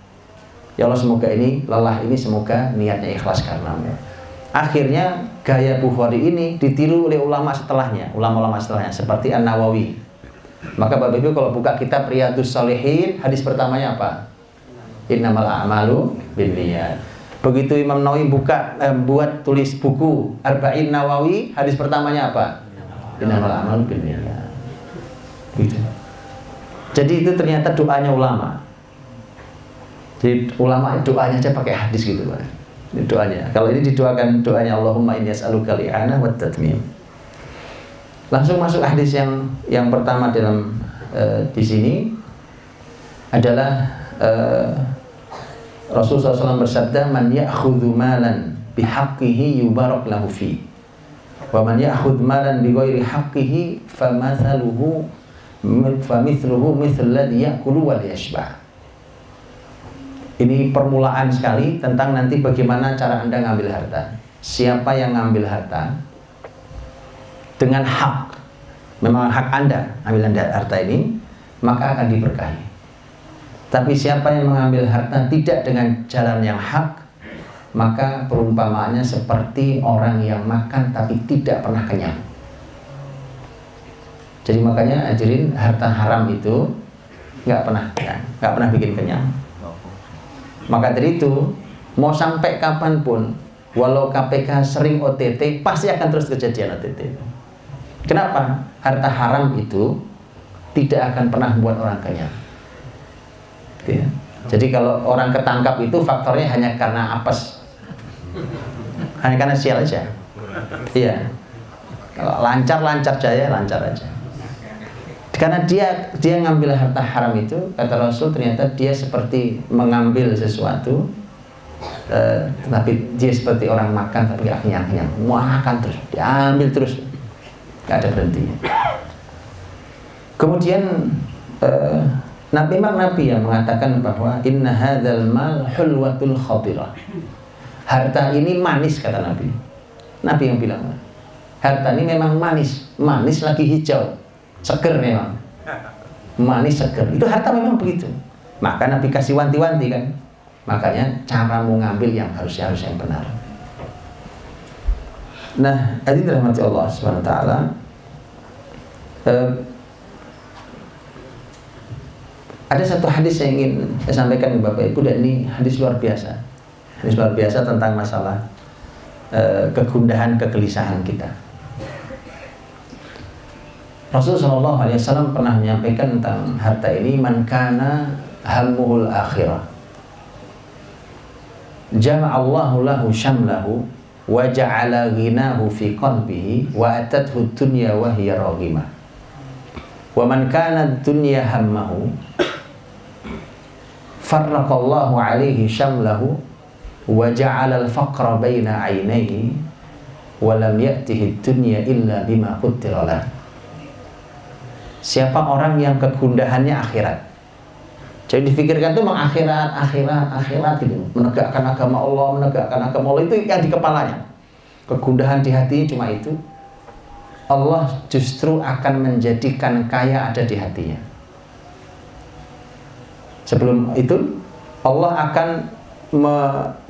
S1: Ya Allah semoga ini lelah ini semoga niatnya ikhlas karenamu. Akhirnya gaya Bukhari ini ditiru oleh ulama setelahnya, ulama-ulama setelahnya seperti An Nawawi. Maka Bapak Ibu kalau buka kitab Riyadus Salihin, hadis pertamanya apa? Innamal a'malu binniyat. Begitu Imam Nawawi buka eh, buat tulis buku Arba'in Nawawi, hadis pertamanya apa? Innamal amal binniyat. Gitu. Jadi itu ternyata doanya ulama. Jadi ulama doanya aja pakai hadis gitu, Pak. Ini doanya. Kalau ini didoakan doanya Allahumma inni as'aluka li'ana wa tatmim. Langsung masuk hadis yang yang pertama dalam uh, di sini adalah uh, Rasulullah SAW bersabda man ya'khudhu malan bihaqqihi yubarak lahu fi wa man ya'khudh malan bighairi haqqihi famathaluhu famithluhu mithl ladhi ya'kulu wal yashba ini permulaan sekali tentang nanti bagaimana cara Anda ngambil harta siapa yang ngambil harta dengan hak memang hak Anda ambil harta ini maka akan diberkahi tapi siapa yang mengambil harta tidak dengan jalan yang hak, maka perumpamaannya seperti orang yang makan tapi tidak pernah kenyang. Jadi makanya ajarin harta haram itu nggak pernah kenyang, nggak pernah bikin kenyang. Maka dari itu mau sampai kapan pun, walau KPK sering OTT pasti akan terus kejadian OTT. Kenapa? Harta haram itu tidak akan pernah membuat orang Gitu ya. Jadi kalau orang ketangkap itu faktornya hanya karena apes, hanya karena sial aja. Iya. Kalau lancar lancar jaya lancar aja. Karena dia dia ngambil harta haram itu kata Rasul ternyata dia seperti mengambil sesuatu uh, tapi dia seperti orang makan tapi gak kenyang kenyang makan terus diambil terus gak ada berhenti kemudian uh, Nabi memang Nabi yang mengatakan bahwa inna hadzal mal hulwatul khatirah. Harta ini manis kata Nabi. Nabi yang bilang. Harta ini memang manis, manis lagi hijau, seger memang. Manis seger. Itu harta memang begitu. Maka Nabi kasih wanti-wanti kan. Makanya cara mengambil yang harus harus yang benar. Nah, hadirin rahmati Allah Subhanahu wa taala. Eh, ada satu hadis yang ingin saya sampaikan ke Bapak Ibu dan ini hadis luar biasa. Hadis luar biasa tentang masalah uh, kegundahan, kegelisahan kita. Rasulullah SAW pernah menyampaikan tentang harta ini man kana hammuhul akhirah. Jama'allahu lahu syamlahu wa ja'ala ghinahu fi qalbihi wa atathu dunya wa hiya raghimah. Wa man kana dunya hammahu farraqallahu alaihi syamlahu wa ja'ala al-faqra baina 'ainaihi wa lam ya'tihi dunya illa bima qaddara Siapa orang yang kegundahannya akhirat? Jadi difikirkan itu memang akhirat, akhirat, akhirat gitu. Menegakkan agama Allah, menegakkan agama Allah itu yang di kepalanya. Kegundahan di hatinya cuma itu. Allah justru akan menjadikan kaya ada di hatinya. Sebelum itu Allah akan me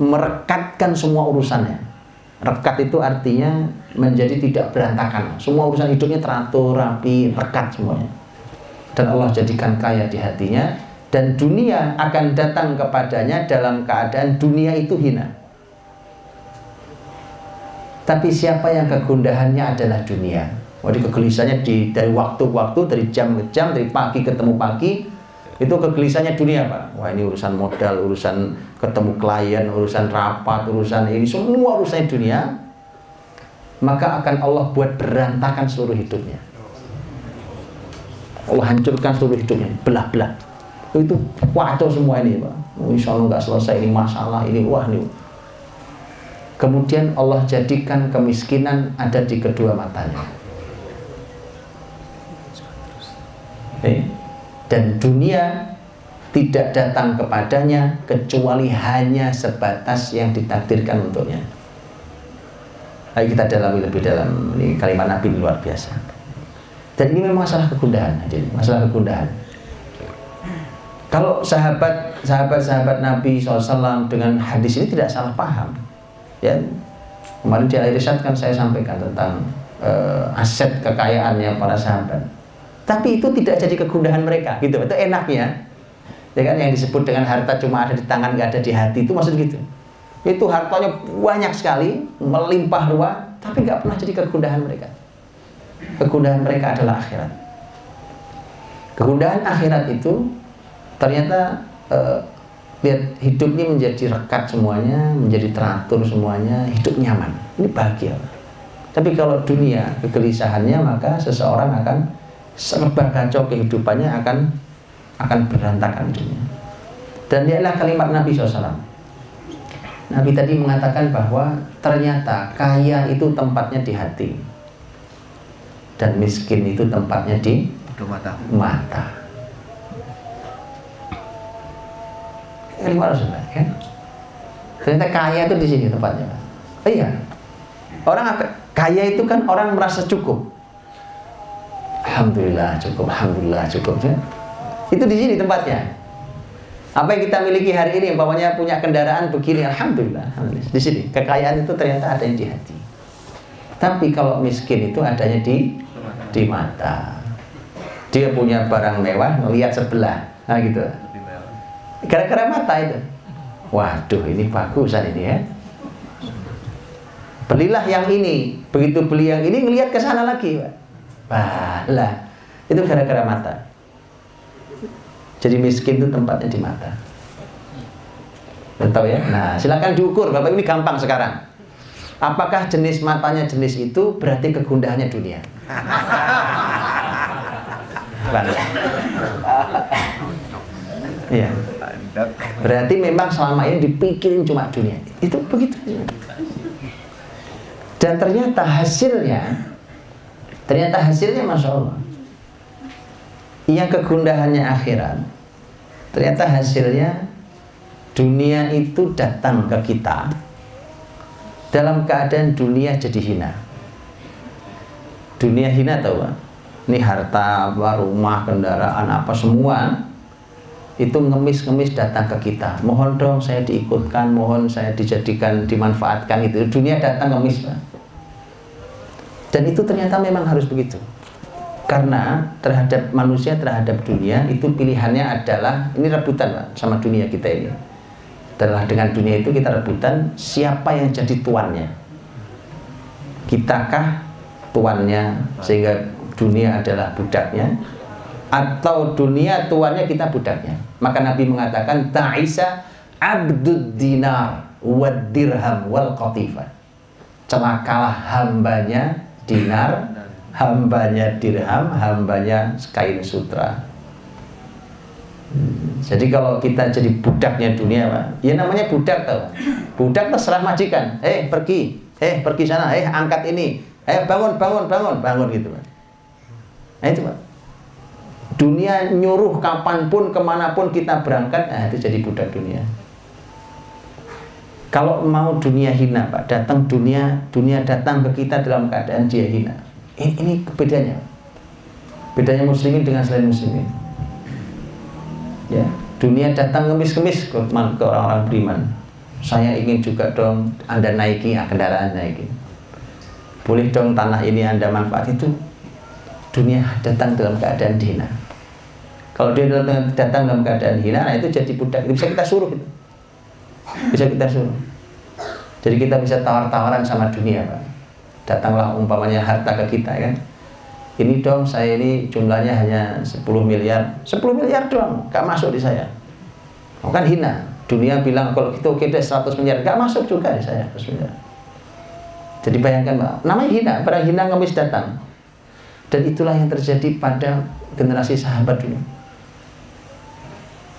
S1: merekatkan semua urusannya. Rekat itu artinya menjadi tidak berantakan. Semua urusan hidupnya teratur, rapi, rekat semuanya. Dan Allah jadikan kaya di hatinya dan dunia akan datang kepadanya dalam keadaan dunia itu hina. Tapi siapa yang kegundahannya adalah dunia. Jadi kegelisahannya di dari waktu ke waktu, dari jam ke jam, dari pagi ketemu pagi, itu kegelisahannya dunia pak. Wah ini urusan modal urusan ketemu klien urusan rapat urusan ini semua urusan dunia. Maka akan Allah buat berantakan seluruh hidupnya. Allah hancurkan seluruh hidupnya belah-belah. Itu kacau semua ini pak. Insya Allah nggak selesai ini masalah ini. Wah ini. Kemudian Allah jadikan kemiskinan ada di kedua matanya. Okay dan dunia tidak datang kepadanya kecuali hanya sebatas yang ditakdirkan untuknya. Ayo kita dalami lebih dalam ini kalimat Nabi luar biasa. Dan ini memang masalah kegundahan, jadi masalah kegundahan. Kalau sahabat sahabat sahabat Nabi SAW dengan hadis ini tidak salah paham, ya kemarin di akhir kan saya sampaikan tentang uh, aset kekayaannya para sahabat tapi itu tidak jadi kegundahan mereka gitu itu enaknya ya kan yang disebut dengan harta cuma ada di tangan nggak ada di hati itu maksud gitu itu hartanya banyak sekali, melimpah ruah, tapi nggak pernah jadi kegundahan mereka. Kegundahan mereka adalah akhirat. Kegundahan akhirat itu ternyata eh, lihat hidup ini menjadi rekat semuanya, menjadi teratur semuanya, hidup nyaman. Ini bahagia. Tapi kalau dunia kegelisahannya maka seseorang akan serba kacau kehidupannya akan akan berantakan dunia. Dan dia adalah kalimat Nabi SAW. Nabi tadi mengatakan bahwa ternyata kaya itu tempatnya di hati dan miskin itu tempatnya di mata. mata. Kalimat Rasulullah kan? Ternyata kaya itu di sini tempatnya. Oh iya. Orang kaya itu kan orang merasa cukup. Alhamdulillah cukup, alhamdulillah cukup. Itu di sini tempatnya. Apa yang kita miliki hari ini, umpamanya punya kendaraan begini, alhamdulillah. Di sini kekayaan itu ternyata ada yang di hati. Tapi kalau miskin itu adanya di di mata. Dia punya barang mewah, melihat sebelah, nah gitu. Gara-gara mata itu. Waduh, ini bagusan ini ya. Belilah yang ini. Begitu beli yang ini, ngelihat ke sana lagi, Pak. Wah, lah. Itu gara-gara mata. Jadi miskin itu tempatnya di mata. Tahu ya? Nah, silakan diukur. Bapak ini gampang sekarang. Apakah jenis matanya jenis itu berarti kegundahannya dunia? Iya. Berarti memang selama ini dipikirin cuma dunia. Itu begitu. Dan ternyata hasilnya, ternyata hasilnya masya Allah. Yang kegundahannya akhirat, Ternyata hasilnya dunia itu datang ke kita dalam keadaan dunia jadi hina. Dunia hina tahu kan? Ini harta, apa, rumah, kendaraan, apa semua itu ngemis-ngemis datang ke kita. Mohon dong saya diikutkan, mohon saya dijadikan, dimanfaatkan itu. Dunia datang ngemis, Pak. Dan itu ternyata memang harus begitu. Karena terhadap manusia terhadap dunia itu pilihannya adalah ini rebutan sama dunia kita ini. Adalah dengan dunia itu kita rebutan siapa yang jadi tuannya? Kitakah tuannya sehingga dunia adalah budaknya? Atau dunia tuannya kita budaknya? Maka Nabi mengatakan ta'isa abdud dinar wad dirham wal qatifah celakalah hambanya dinar hambanya dirham, hambanya kain sutra. Hmm, jadi kalau kita jadi budaknya dunia, Pak, ya namanya budak tau. Budak terserah majikan. Eh pergi, eh pergi sana, eh angkat ini, eh bangun, bangun, bangun, bangun gitu, Pak. Nah itu Pak. Dunia nyuruh kapan pun, ke mana pun kita berangkat, nah itu jadi budak dunia. Kalau mau dunia hina, Pak, datang dunia, dunia datang ke kita dalam keadaan dia hina. Ini, ini bedanya. Bedanya muslimin dengan selain muslimin. Ya, dunia datang kemis-kemis ke, ke orang-orang beriman. Saya ingin juga dong Anda naiki ya, kendaraan naiki. Boleh dong tanah ini Anda manfaat itu. Dunia datang dalam keadaan hina. Kalau dia datang dalam keadaan hina, nah itu jadi budak. Itu bisa kita suruh itu. Bisa kita suruh. Jadi kita bisa tawar-tawaran sama dunia, Pak. Datanglah umpamanya harta ke kita kan. Ini dong saya ini jumlahnya hanya 10 miliar. 10 miliar doang gak masuk di saya. Oh, kan hina. Dunia bilang kalau itu oke deh 100 miliar. Gak masuk juga di saya 100 miliar. Jadi bayangkan Pak namanya hina barang hina ngemis datang. Dan itulah yang terjadi pada generasi sahabat dulu.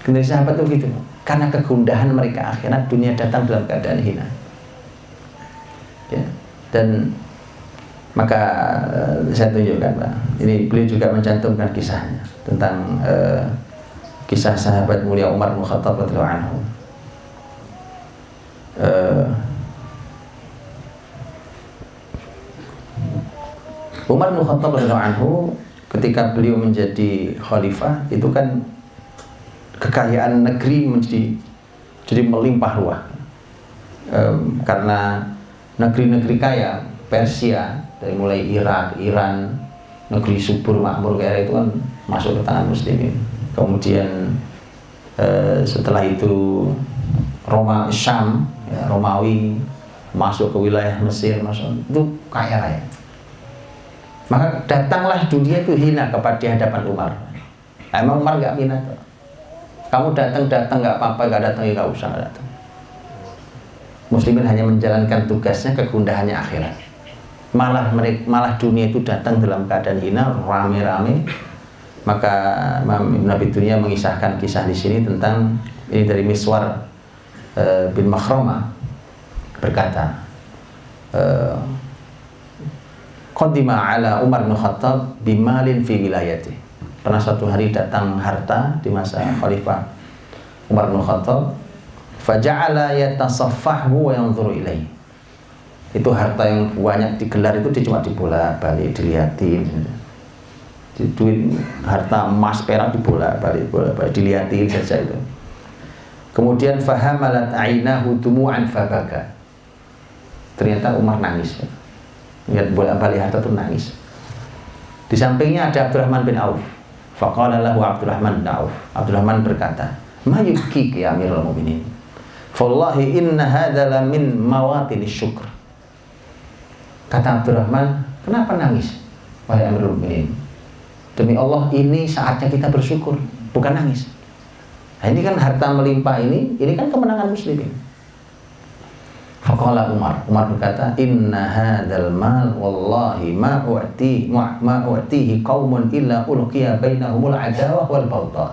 S1: Generasi sahabat itu gitu karena kegundahan mereka akhirat dunia datang dalam keadaan hina ya. dan maka uh, saya tunjukkan Pak ini beliau juga mencantumkan kisahnya tentang uh, kisah sahabat mulia Umar bin Khattab radhiyallahu anhu uh, Umar bin Khattab anhu ketika beliau menjadi khalifah itu kan kekayaan negeri menjadi jadi melimpah ruah um, karena negeri-negeri kaya Persia dari mulai Irak, Iran, negeri subur makmur kayak itu kan masuk ke tangan muslimin. Kemudian eh, setelah itu Roma Syam, ya, Romawi masuk ke wilayah Mesir, masuk itu kaya raya. Maka datanglah dunia itu hina kepada hadapan Umar. Nah, emang Umar nggak minat. Kamu datang datang nggak apa-apa, nggak datang ya nggak usah datang. Muslimin hanya menjalankan tugasnya kegundahannya akhirat. Malah mereka, malah dunia itu datang dalam keadaan hina, rame-rame. Maka Nabi Dunia mengisahkan kisah di sini tentang ini dari Miswar uh, bin Makhrama berkata, uh, Qadima ala Umar bin Khattab bimalin fi wilayati. Pernah suatu hari datang harta di masa Khalifah Umar bin Khattab. Faja'ala yatasaffahu wa yanzuru ilaih. Itu harta yang banyak digelar itu dia cuma dibolak balik dilihatin. Di duit harta emas perak dibolak balik bolak balik dilihatin saja itu. Kemudian fahamalat ainahu dumu'an fabaka. Ternyata Umar nangis. Lihat bolak-balik harta tuh nangis di sampingnya ada Abdurrahman bin Auf faqala lahu Abdurrahman bin Auf Abdurrahman berkata ma yubki ya amirul mu'minin? Wallahi inna hadha min mawatin syukr. Kata Abdurrahman kenapa nangis wahai amirul mu'minin? Demi Allah ini saatnya kita bersyukur bukan nangis. Nah, ini kan harta melimpah ini ini kan kemenangan muslimin Faqala Umar, Umar berkata, "Inna hadzal mal wallahi ma u'ti ma, ma u'tihi qaumun illa ulqiya bainahumul adawah wal baghdha."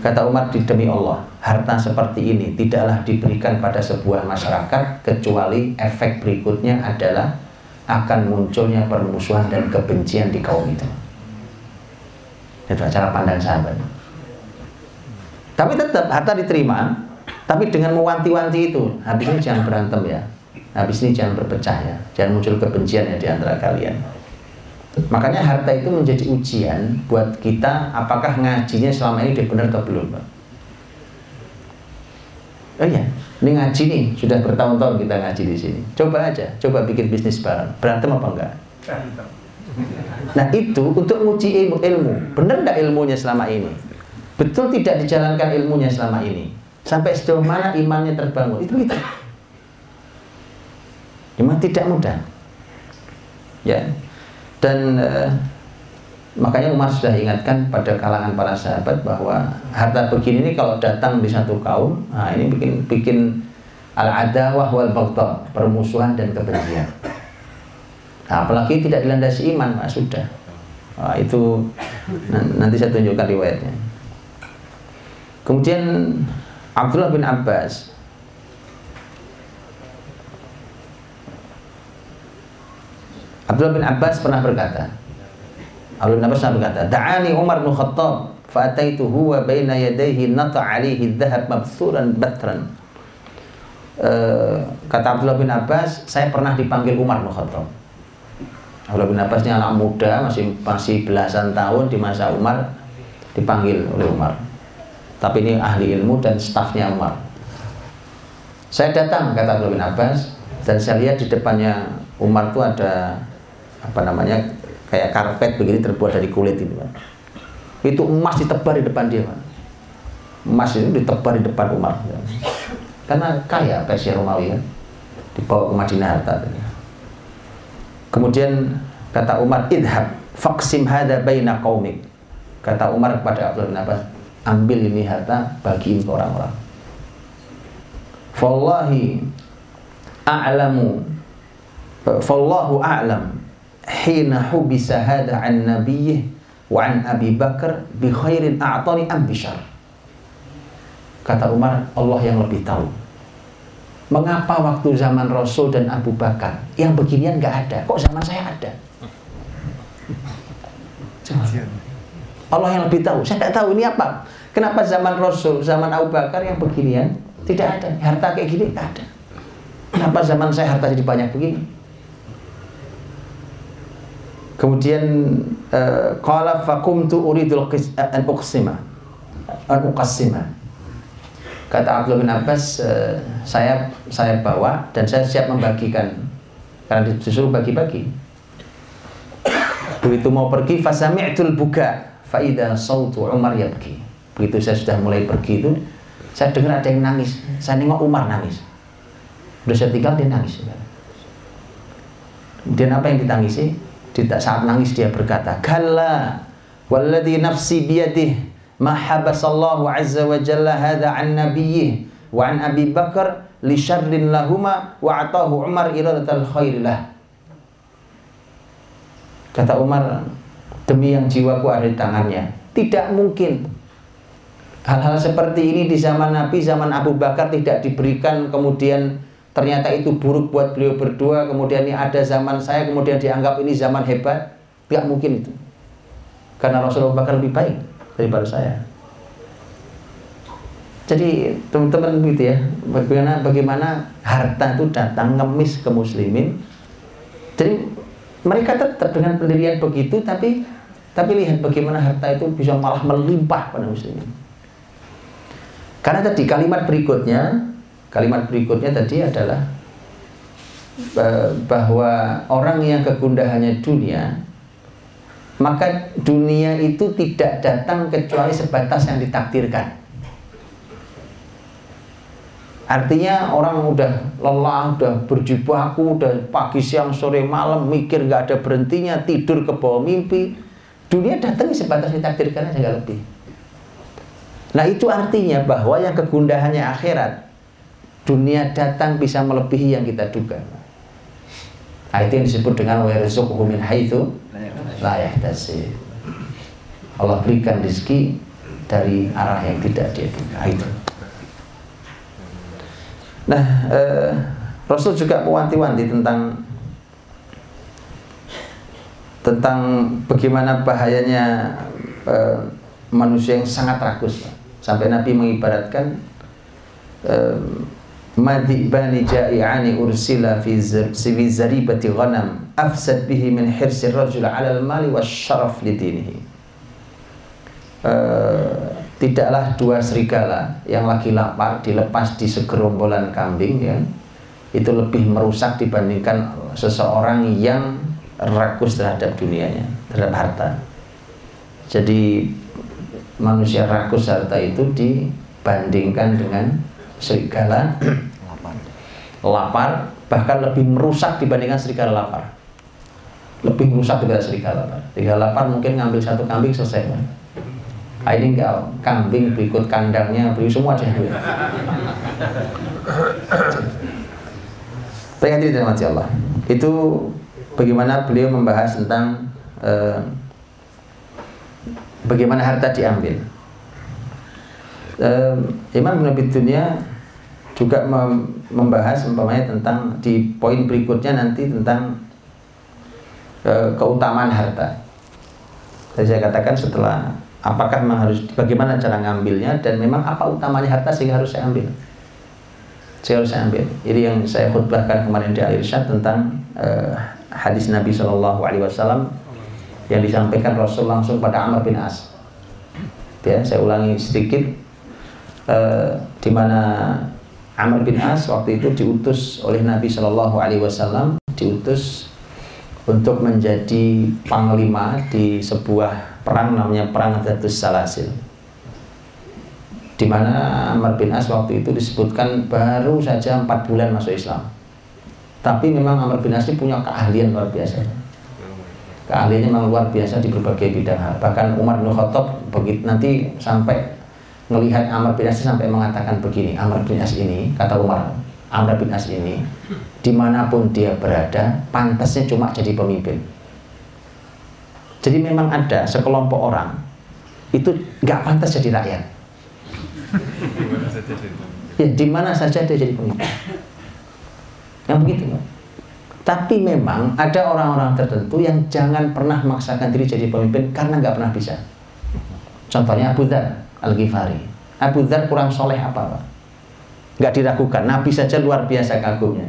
S1: Kata Umar demi Allah, harta seperti ini tidaklah diberikan pada sebuah masyarakat kecuali efek berikutnya adalah akan munculnya permusuhan dan kebencian di kaum itu. Itu cara pandang sahabat. Tapi tetap harta diterima, tapi dengan mewanti-wanti itu, habis ini jangan berantem ya. Habis ini jangan berpecah ya. Jangan muncul kebencian ya di antara kalian. Makanya harta itu menjadi ujian buat kita apakah ngajinya selama ini benar atau belum, Pak. Oh iya, ini ngaji nih, sudah bertahun-tahun kita ngaji di sini. Coba aja, coba bikin bisnis bareng. Berantem apa enggak? Nah itu untuk uji ilmu, ilmu. Benar enggak ilmunya selama ini? Betul tidak dijalankan ilmunya selama ini? Sampai sejauh mana imannya terbangun Itu kita Memang tidak mudah Ya Dan uh, Makanya Umar sudah ingatkan pada kalangan para sahabat bahwa harta begini ini kalau datang di satu kaum, nah ini bikin bikin al-adawah wal baghdha, permusuhan dan kebencian. Nah, apalagi tidak dilandasi iman, Pak, sudah. Nah, itu nanti saya tunjukkan riwayatnya. Kemudian Abdullah bin Abbas. Abdullah bin Abbas pernah berkata Abdullah bin Abbas pernah berkata Da'ani Umar bin Khattab Fa'ataituhu wa baina yadayhi nata alihi dhahab mabthuran batran. Uh, Kata Abdullah bin Abbas Saya pernah dipanggil Umar bin Khattab. Abdullah bin Abbas ini anak muda Masih masih belasan tahun di masa Umar Dipanggil oleh Umar tapi ini ahli ilmu dan stafnya Umar. Saya datang kata Abdullah bin Abbas dan saya lihat di depannya Umar itu ada apa namanya kayak karpet begini terbuat dari kulit itu Pak. Itu emas ditebar di depan dia Pak. Emas itu ditebar di depan Umar. Karena kaya Persia Romawi kan. Dibawa ke Madinah harta. Kemudian kata Umar, "Idhab faksim hada baina qaumik." Kata Umar kepada Abdullah bin Abbas, ambil ini harta bagiin ke orang-orang. Fallahi a'lamu Fallahu a'lam hina hubisa hada an nabiyyih wa an Abi Bakar bi khairin a'tani am bishar. Kata Umar, Allah yang lebih tahu. Mengapa waktu zaman Rasul dan Abu Bakar yang beginian nggak ada? Kok zaman saya ada? Allah yang lebih tahu. Saya tidak tahu ini apa. Kenapa zaman Rasul, zaman Abu Bakar yang beginian tidak ada. Harta kayak gini tidak ada. Kenapa zaman saya harta jadi banyak begini? Kemudian qala uh, faqumtu uridul an uqsima an uqassima. Kata Abdullah bin Abbas, uh, saya saya bawa dan saya siap membagikan karena disuruh bagi-bagi. Begitu mau pergi fasami'tul buka faida sautu Umar yabki. Begitu saya sudah mulai pergi itu Saya dengar ada yang nangis. Saya nengok Umar nangis. Udah saya tinggal dia nangis. Kemudian apa yang ditangisi? Di saat nangis dia berkata, "Kalla walladhi nafsi biyadih ma habasallahu azza wa jalla hadha an nabiyyih wa an Abi Bakar li syarrin lahuma wa atahu Umar iradatal khairillah." Kata Umar, demi yang jiwaku ada di tangannya, tidak mungkin hal-hal seperti ini di zaman Nabi, zaman Abu Bakar tidak diberikan kemudian ternyata itu buruk buat beliau berdua, kemudian ini ada zaman saya, kemudian dianggap ini zaman hebat, tidak mungkin itu. Karena Rasulullah Bakar lebih baik daripada saya. Jadi teman-teman gitu ya, bagaimana bagaimana harta itu datang ngemis ke muslimin. Jadi mereka tetap dengan pendirian begitu tapi tapi lihat bagaimana harta itu bisa malah melimpah pada muslimin. Karena tadi kalimat berikutnya, kalimat berikutnya tadi adalah bahwa orang yang kegundahannya dunia, maka dunia itu tidak datang kecuali sebatas yang ditakdirkan. Artinya orang udah lelah, udah berjibaku, udah pagi, siang, sore, malam mikir nggak ada berhentinya, tidur ke bawah mimpi. Dunia datang sebatas ditakdirkan aja nggak lebih. Nah itu artinya bahwa yang kegundahannya akhirat, dunia datang bisa melebihi yang kita duga. Nah, itu yang disebut dengan min haitsu. Allah berikan rezeki dari arah yang tidak dia duga. Itu. Nah, eh, Rasul juga mewanti-wanti tentang tentang bagaimana bahayanya eh, manusia yang sangat rakus. Sampai Nabi mengibaratkan eh, bani ja'i'ani ursila fi zaribati ghanam afsad bihi min hirsi rajul 'ala al-mali syaraf lidinihi. Uh, tidaklah dua serigala yang lagi lapar dilepas di segerombolan kambing ya itu lebih merusak dibandingkan seseorang yang rakus terhadap dunianya terhadap harta jadi manusia rakus harta itu dibandingkan dengan serigala lapar. Bahkan lebih merusak dibandingkan serigala lapar. Lebih merusak daripada serigala lapar. Serigala lapar mungkin ngambil satu kambing selesai kan? Ini enggak kambing berikut kandangnya beri semua aja cerita mati Allah. Itu bagaimana beliau membahas tentang uh, bagaimana harta diambil? Uh, Imam Nabi Dunia juga membahas umpamanya tentang di poin berikutnya nanti tentang uh, keutamaan harta. Tadi saya katakan setelah apakah memang harus bagaimana cara ngambilnya dan memang apa utamanya harta sehingga harus saya ambil? Saya harus saya ambil. Ini yang saya khutbahkan kemarin di akhir syat tentang uh, hadis Nabi Wasallam yang disampaikan Rasul langsung pada Amr bin As ya saya ulangi sedikit uh, di mana Amr bin As waktu itu diutus oleh Nabi Shallallahu Alaihi Wasallam diutus untuk menjadi panglima di sebuah perang namanya perang Datus Salasil di mana Amr bin As waktu itu disebutkan baru saja empat bulan masuk Islam. Tapi memang Amr bin As ini punya keahlian luar biasa. Keahliannya memang luar biasa di berbagai bidang hal. Bahkan Umar bin Khattab begitu nanti sampai melihat Amr bin As sampai mengatakan begini, Amr bin As ini kata Umar, Amr bin As ini di mana pun dia berada pantasnya cuma jadi pemimpin jadi memang ada sekelompok orang itu nggak pantas jadi rakyat. ya di mana saja dia jadi pemimpin. Yang begitu. Tapi memang ada orang-orang tertentu yang jangan pernah memaksakan diri jadi pemimpin karena nggak pernah bisa. Contohnya Abu Dhar Al-Ghifari. Abu Dhar kurang soleh apa Pak? Nggak diragukan. Nabi saja luar biasa kagumnya.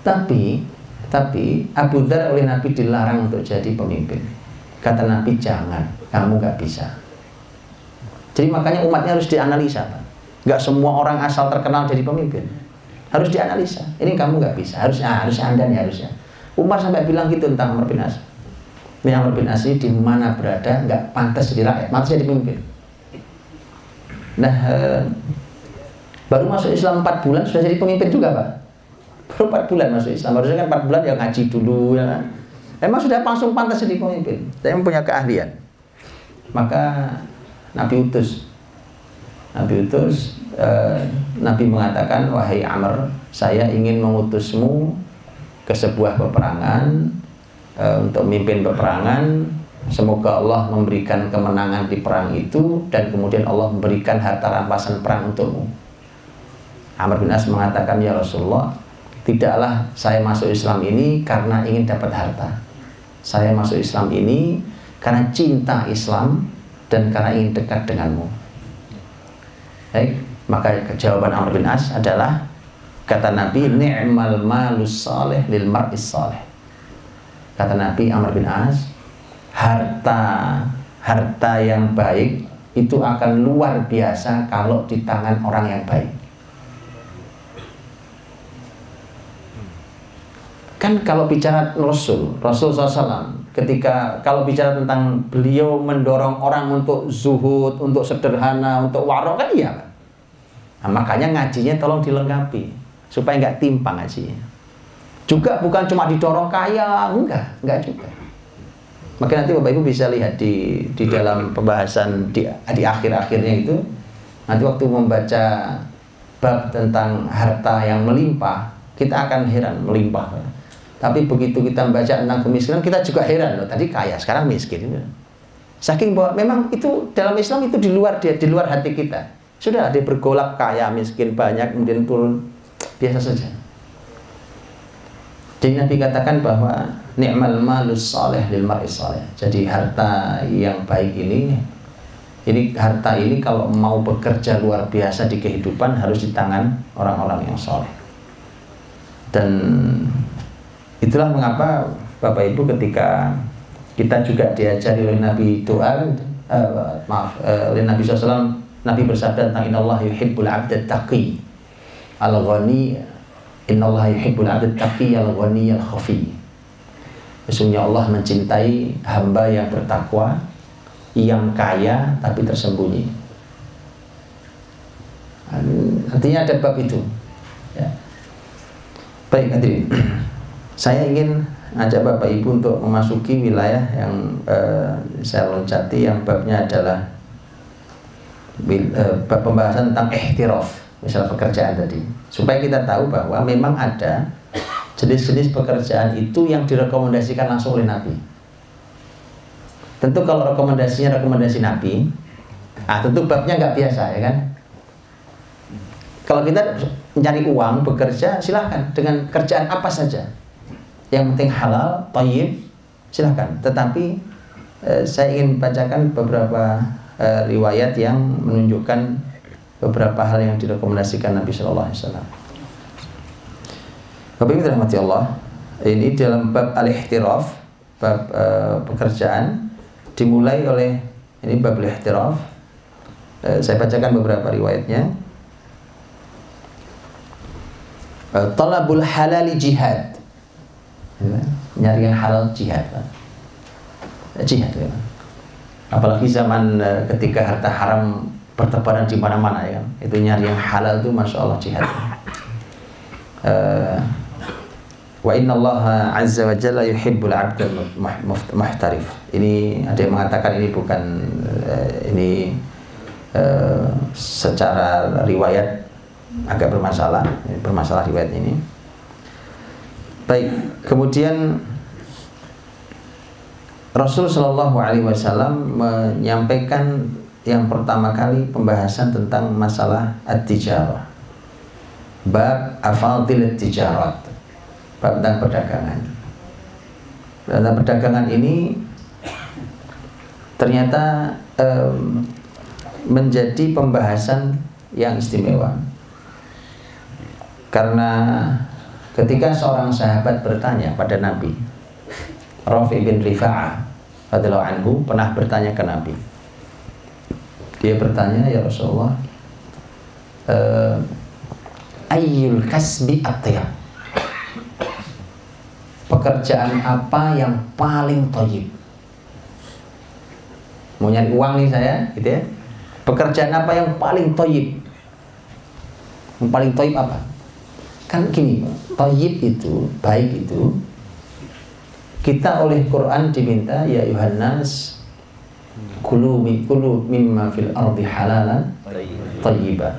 S1: Tapi tapi Abu Dhar oleh Nabi dilarang untuk jadi pemimpin. Kata Nabi jangan, kamu nggak bisa. Jadi makanya umatnya harus dianalisa, Pak. Nggak semua orang asal terkenal jadi pemimpin. Harus dianalisa. Ini kamu nggak bisa. Harus ah, harus anda nih harusnya. Umar sampai bilang gitu tentang Umar bin As. Ini Umar bin As ini di mana berada nggak pantas jadi rakyat, pantas jadi pemimpin. Nah, eh, baru masuk Islam 4 bulan sudah jadi pemimpin juga Pak. Baru 4 bulan masuk Islam. Harusnya kan 4 bulan ya ngaji dulu ya kan. Emang sudah langsung pantas jadi pemimpin. Saya punya keahlian. Maka Nabi utus. Nabi utus, eh, Nabi mengatakan, wahai Amr, saya ingin mengutusmu ke sebuah peperangan eh, untuk memimpin peperangan. Semoga Allah memberikan kemenangan di perang itu dan kemudian Allah memberikan harta rampasan perang untukmu. Amr bin As mengatakan, ya Rasulullah, tidaklah saya masuk Islam ini karena ingin dapat harta. Saya masuk Islam ini karena cinta Islam dan karena ingin dekat denganmu. Baik, maka jawaban Amr bin As adalah kata Nabi ni'mal malus salih lil mar'is salih. Kata Nabi Amr bin As, harta harta yang baik itu akan luar biasa kalau di tangan orang yang baik. Kan kalau bicara Rasul, Rasul SAW, ketika kalau bicara tentang beliau mendorong orang untuk zuhud, untuk sederhana, untuk warok kan iya Nah, makanya ngajinya tolong dilengkapi supaya nggak timpang ngajinya. Juga bukan cuma didorong kaya, enggak, enggak juga. Maka nanti Bapak Ibu bisa lihat di di dalam pembahasan di di akhir-akhirnya itu nanti waktu membaca bab tentang harta yang melimpah, kita akan heran melimpah. Tapi begitu kita membaca tentang kemiskinan, kita juga heran loh. Tadi kaya, sekarang miskin. Saking bahwa memang itu dalam Islam itu di luar dia, di luar hati kita. Sudah dia bergolak kaya, miskin banyak, kemudian turun biasa saja. Jadi Nabi katakan bahwa ni'mal malus soleh lil mar'i soleh. Jadi harta yang baik ini ini harta ini kalau mau bekerja luar biasa di kehidupan harus di tangan orang-orang yang soleh. Dan itulah mengapa Bapak Ibu ketika kita juga diajari oleh Nabi doa, uh, maaf, uh, oleh Nabi SAW, Nabi bersabda tentang Allah yuhibbul abdat taqi al-ghani innallaha yuhibbul 'abd taqi al-ghani al-khafi. Sesungguhnya Allah mencintai hamba yang bertakwa, yang kaya tapi tersembunyi. Artinya ada bab itu. Ya. Baik, hadirin. Saya ingin ajak Bapak Ibu untuk memasuki wilayah yang uh, saya loncati yang babnya adalah uh, pembahasan tentang ihtiraf misal pekerjaan tadi. Supaya kita tahu bahwa memang ada jenis-jenis pekerjaan itu yang direkomendasikan langsung oleh Nabi. Tentu kalau rekomendasinya rekomendasi Nabi ah tentu babnya nggak biasa ya kan? Kalau kita mencari uang bekerja silahkan dengan kerjaan apa saja yang penting halal tayyib silahkan tetapi eh, saya ingin bacakan beberapa eh, riwayat yang menunjukkan beberapa hal yang direkomendasikan Nabi Shallallahu Alaihi Wasallam. Bapak Ibu Allah, ini dalam bab al-ihtiraf, bab uh, pekerjaan dimulai oleh ini bab al-ihtiraf. Uh, saya bacakan beberapa riwayatnya. Uh, talabul halali jihad. Ya, nyari yang halal jihad. Jihad ya. Apalagi zaman uh, ketika harta haram bertebaran di mana-mana ya. Itu nyari yang halal itu masya Allah jihad. Uh, wa inna Allah azza wa jalla yuhibbul abdal muhtarif. Ini ada yang mengatakan ini bukan ini uh, secara riwayat agak bermasalah, bermasalah riwayat ini. Baik, kemudian Rasul Shallallahu Alaihi Wasallam menyampaikan yang pertama kali pembahasan tentang masalah at-tijarah. Bab afadil tijarat. Bab tentang perdagangan. Tentang perdagangan ini ternyata um, menjadi pembahasan yang istimewa. Karena ketika seorang sahabat bertanya pada Nabi, Rafi bin Rifa'ah radhiyallahu anhu pernah bertanya ke Nabi, dia bertanya ya Rasulullah uh, ayyul kasbi atyab pekerjaan apa yang paling toyib mau nyari uang nih saya gitu ya Pekerjaan apa yang paling toyib? Yang paling toyib apa? Kan gini, toyib itu, baik itu, kita oleh Quran diminta ya Yohanes kulu kulu mimma fil ardi halalan tayyiban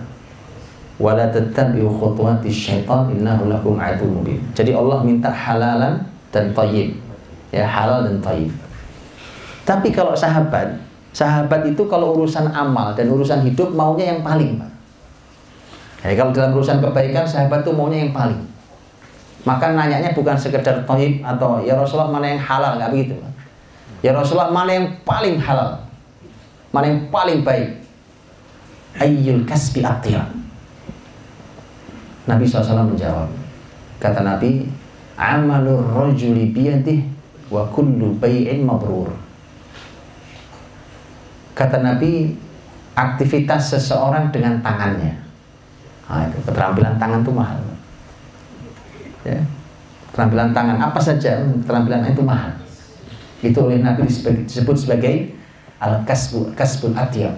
S1: wala tattabi'u khutuwati syaitan innahu lakum aduwwun mubin. Jadi Allah minta halalan dan tayyib. Ya, halal dan tayyib. Tapi kalau sahabat, sahabat itu kalau urusan amal dan urusan hidup maunya yang paling, Pak. Jadi kalau dalam urusan kebaikan sahabat itu maunya yang paling. Maka nanyanya bukan sekedar tohib atau ya Rasulullah mana yang halal nggak begitu. Ya Rasulullah mana yang paling halal, mana yang paling baik. Ayyul kasbi atiyah. Nabi SAW menjawab. Kata Nabi, amalur rajuli biyadih wa kullu bay'in mabrur. Kata Nabi, aktivitas seseorang dengan tangannya. Nah, itu keterampilan tangan itu mahal. Ya, keterampilan tangan apa saja keterampilan itu mahal. Itu oleh Nabi disebut sebagai al kasbu kasbul atiyab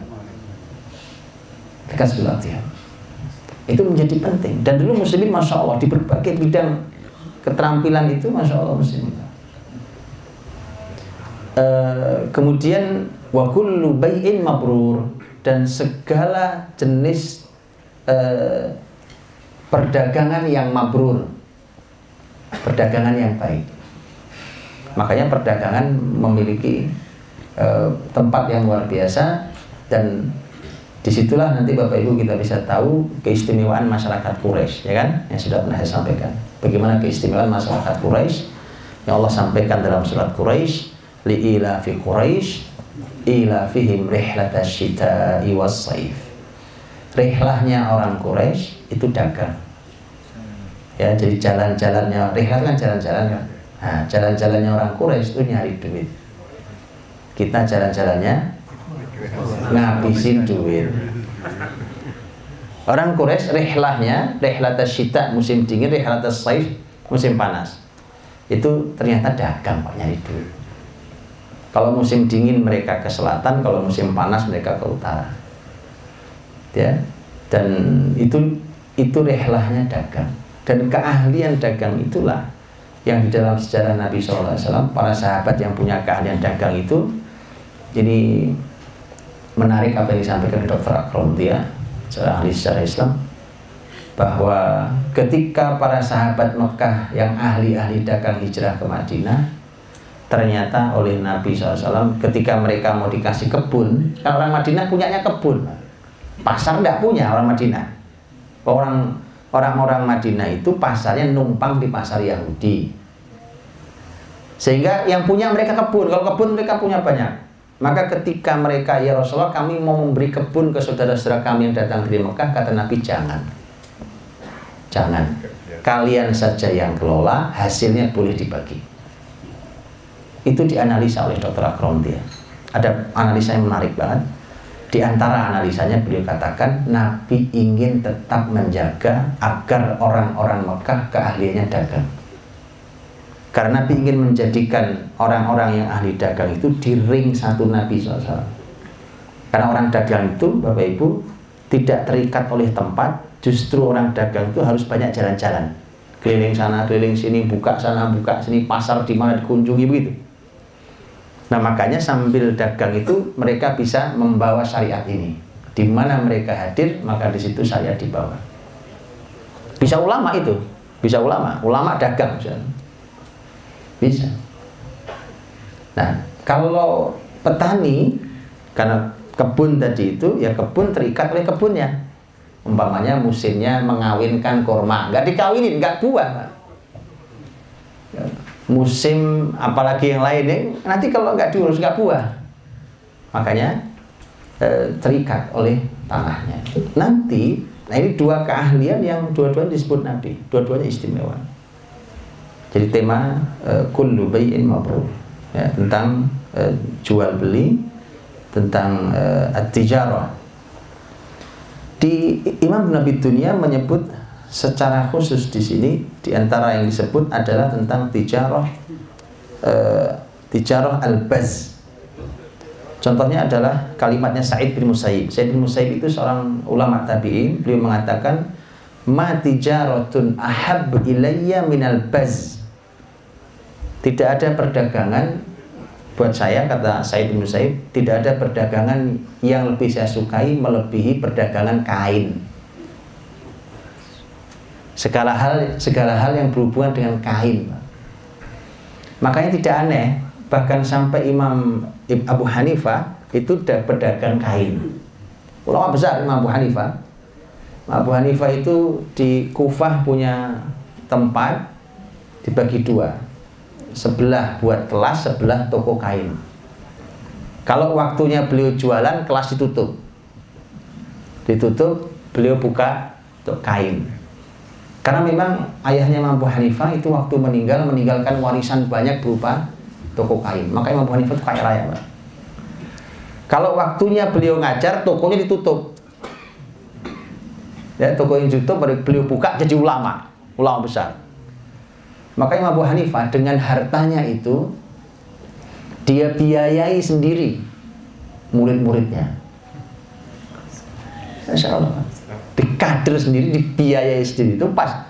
S1: kasbul atiyab itu menjadi penting. Dan dulu muslimin masya Allah di berbagai bidang keterampilan itu masya Allah muslimin. Uh, kemudian wa kullu mabrur. Dan segala jenis uh, perdagangan yang mabrur perdagangan yang baik. Makanya perdagangan memiliki uh, tempat yang luar biasa dan di situlah nanti Bapak Ibu kita bisa tahu keistimewaan masyarakat Quraisy, ya kan? Yang sudah pernah saya sampaikan. Bagaimana keistimewaan masyarakat Quraisy yang Allah sampaikan dalam surat Quraisy, ila fi Quraisy ila fihim rihlatash syita'i was saif. Rihlahnya orang Quraisy itu dagang. Ya jadi jalan-jalannya rihlat kan jalan-jalan. Kan nah, jalan-jalannya orang Quraisy itu nyari duit. Kita jalan-jalannya ngabisin duit. Orang Quraisy rihlahnya rihlat syita musim dingin rihlat saif musim panas. Itu ternyata dagang pak nyari duit. Kalau musim dingin mereka ke selatan kalau musim panas mereka ke utara ya dan itu itu rihlahnya dagang dan keahlian dagang itulah yang di dalam sejarah Nabi SAW para sahabat yang punya keahlian dagang itu jadi menarik apa yang disampaikan Dr. Akrom dia seorang ahli sejarah Islam bahwa ketika para sahabat Mekah yang ahli-ahli dagang hijrah ke Madinah ternyata oleh Nabi SAW ketika mereka mau dikasih kebun kan orang Madinah punyanya kebun pasar tidak punya orang Madinah orang orang-orang Madinah itu pasarnya numpang di pasar Yahudi. Sehingga yang punya mereka kebun, kalau kebun mereka punya banyak. Maka ketika mereka, ya Rasulullah kami mau memberi kebun ke saudara-saudara kami yang datang dari Mekah, kata Nabi jangan. Jangan. Kalian saja yang kelola, hasilnya boleh dibagi. Itu dianalisa oleh Dr. Akron. Ada analisa yang menarik banget di antara analisanya beliau katakan Nabi ingin tetap menjaga agar orang-orang Mekah keahliannya dagang. Karena Nabi ingin menjadikan orang-orang yang ahli dagang itu di ring satu Nabi SAW. Karena orang dagang itu, Bapak Ibu, tidak terikat oleh tempat, justru orang dagang itu harus banyak jalan-jalan. Keliling sana, keliling sini, buka sana, buka sini, pasar di mana dikunjungi begitu. Nah makanya sambil dagang itu mereka bisa membawa syariat ini. Di mana mereka hadir maka di situ syariat dibawa. Bisa ulama itu, bisa ulama, ulama dagang misalnya. Bisa. Nah kalau petani karena kebun tadi itu ya kebun terikat oleh kebunnya. Umpamanya musimnya mengawinkan kurma, nggak dikawinin, nggak buah musim apalagi yang lain ya, nanti kalau nggak diurus nggak buah. Makanya e, terikat oleh tanahnya. Nanti nah ini dua keahlian yang dua-duanya disebut Nabi. Dua-duanya istimewa. Jadi tema e, kullu bay'in mabrur. Ya, tentang e, jual beli tentang e, at-tijarah. Di Imam Nabi Dunia menyebut secara khusus di sini di antara yang disebut adalah tentang tijarah uh, tijarah al-baz. Contohnya adalah kalimatnya Sa'id bin Musayyib. Sa'id bin Musayyib itu seorang ulama tabi'in. Beliau mengatakan, "Ma tijaratun ahab ilayya minal baz." Tidak ada perdagangan buat saya kata Said bin Musayyib, tidak ada perdagangan yang lebih saya sukai melebihi perdagangan kain. Segala hal segala hal yang berhubungan dengan kain. Makanya tidak aneh bahkan sampai Imam Abu Hanifah itu pedagang kain. Ulama besar Imam Abu Hanifah. Abu Hanifah itu di Kufah punya tempat dibagi dua. Sebelah buat kelas, sebelah toko kain. Kalau waktunya beliau jualan, kelas ditutup. Ditutup, beliau buka untuk kain. Karena memang ayahnya Imam Abu Hanifah itu waktu meninggal meninggalkan warisan banyak berupa toko kain. Maka Imam Abu Hanifah itu kaya raya, Pak. Kalau waktunya beliau ngajar, tokonya ditutup. Ya, toko yang ditutup, beliau buka jadi ulama, ulama besar. Maka Imam Abu Hanifah dengan hartanya itu dia biayai sendiri murid-muridnya. Masya dikader sendiri, dibiayai sendiri itu pas.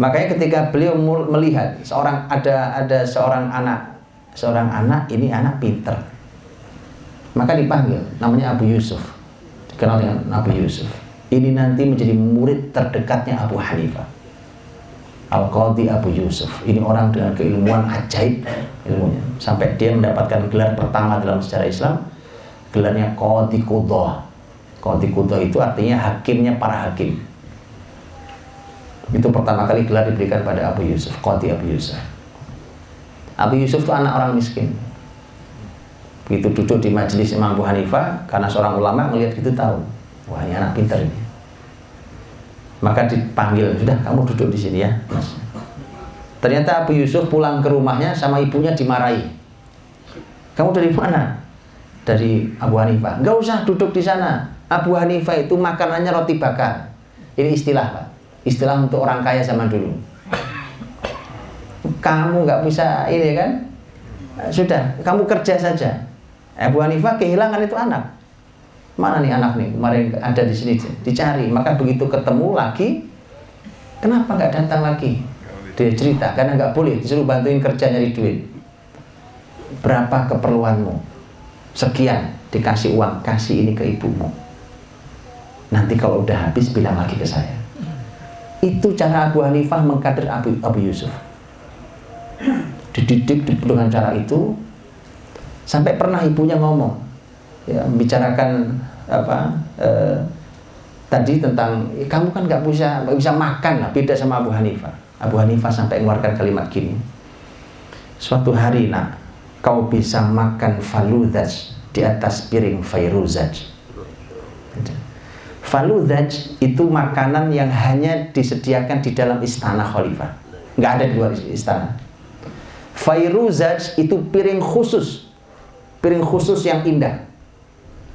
S1: Makanya ketika beliau melihat seorang ada ada seorang anak, seorang anak ini anak pinter, maka dipanggil namanya Abu Yusuf, dikenal dengan Abu Yusuf. Ini nanti menjadi murid terdekatnya Abu Hanifah. Al-Qadhi Abu Yusuf. Ini orang dengan keilmuan ajaib ilmunya. Sampai dia mendapatkan gelar pertama dalam sejarah Islam. Gelarnya Qadhi Qudah Kudo itu artinya hakimnya para hakim. Itu pertama kali gelar diberikan pada Abu Yusuf, Qadhi Abu Yusuf. Abu Yusuf itu anak orang miskin. Begitu duduk di majelis Imam Abu Hanifah, karena seorang ulama melihat itu tahu, wah ini anak pintar ini. Maka dipanggil, sudah kamu duduk di sini ya. Ternyata Abu Yusuf pulang ke rumahnya sama ibunya dimarahi. Kamu dari mana? Dari Abu Hanifah. Gak usah duduk di sana. Abu Hanifah itu makanannya roti bakar. Ini istilah Pak. Istilah untuk orang kaya zaman dulu. Kamu nggak bisa ini kan? Sudah, kamu kerja saja. Abu Hanifah kehilangan itu anak. Mana nih anak nih? Kemarin ada di sini dicari. Maka begitu ketemu lagi, kenapa nggak datang lagi? Dia cerita karena nggak boleh disuruh bantuin kerja nyari duit. Berapa keperluanmu? Sekian dikasih uang, kasih ini ke ibumu Nanti kalau udah habis bilang lagi ke saya. Itu cara Abu Hanifah mengkader Abu, Abu Yusuf. Dididik dengan cara itu sampai pernah ibunya ngomong ya membicarakan apa eh, tadi tentang eh, kamu kan nggak bisa gak bisa makan lah beda sama Abu Hanifah. Abu Hanifah sampai mengeluarkan kalimat gini. Suatu hari nak kau bisa makan faludaj di atas piring fairuzaj Faludaj itu makanan yang hanya disediakan di dalam istana khalifah. Nggak ada di luar istana. Fairuzaj itu piring khusus. Piring khusus yang indah.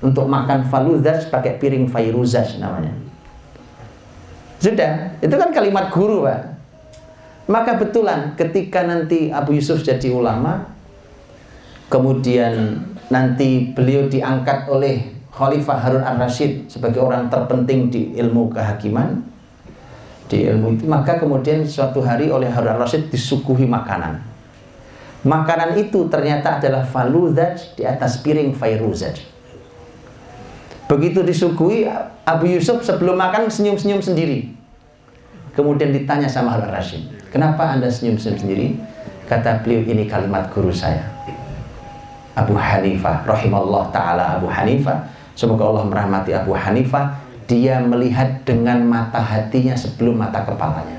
S1: Untuk makan faludaj pakai piring fairuzaj namanya. Sudah, itu kan kalimat guru, Pak. Maka betulan ketika nanti Abu Yusuf jadi ulama, kemudian nanti beliau diangkat oleh Khalifah Harun al-Rashid sebagai orang terpenting di ilmu kehakiman di ilmu itu maka kemudian suatu hari oleh Harun al-Rashid disuguhi makanan. Makanan itu ternyata adalah faludaj di atas piring fairuzaj. Begitu disuguhi Abu Yusuf sebelum makan senyum-senyum sendiri. Kemudian ditanya sama Harun al-Rashid kenapa anda senyum-senyum sendiri? Kata beliau ini kalimat guru saya. Abu Hanifah rahimallah ta'ala Abu Hanifah Semoga Allah merahmati Abu Hanifah. Dia melihat dengan mata hatinya sebelum mata kepalanya.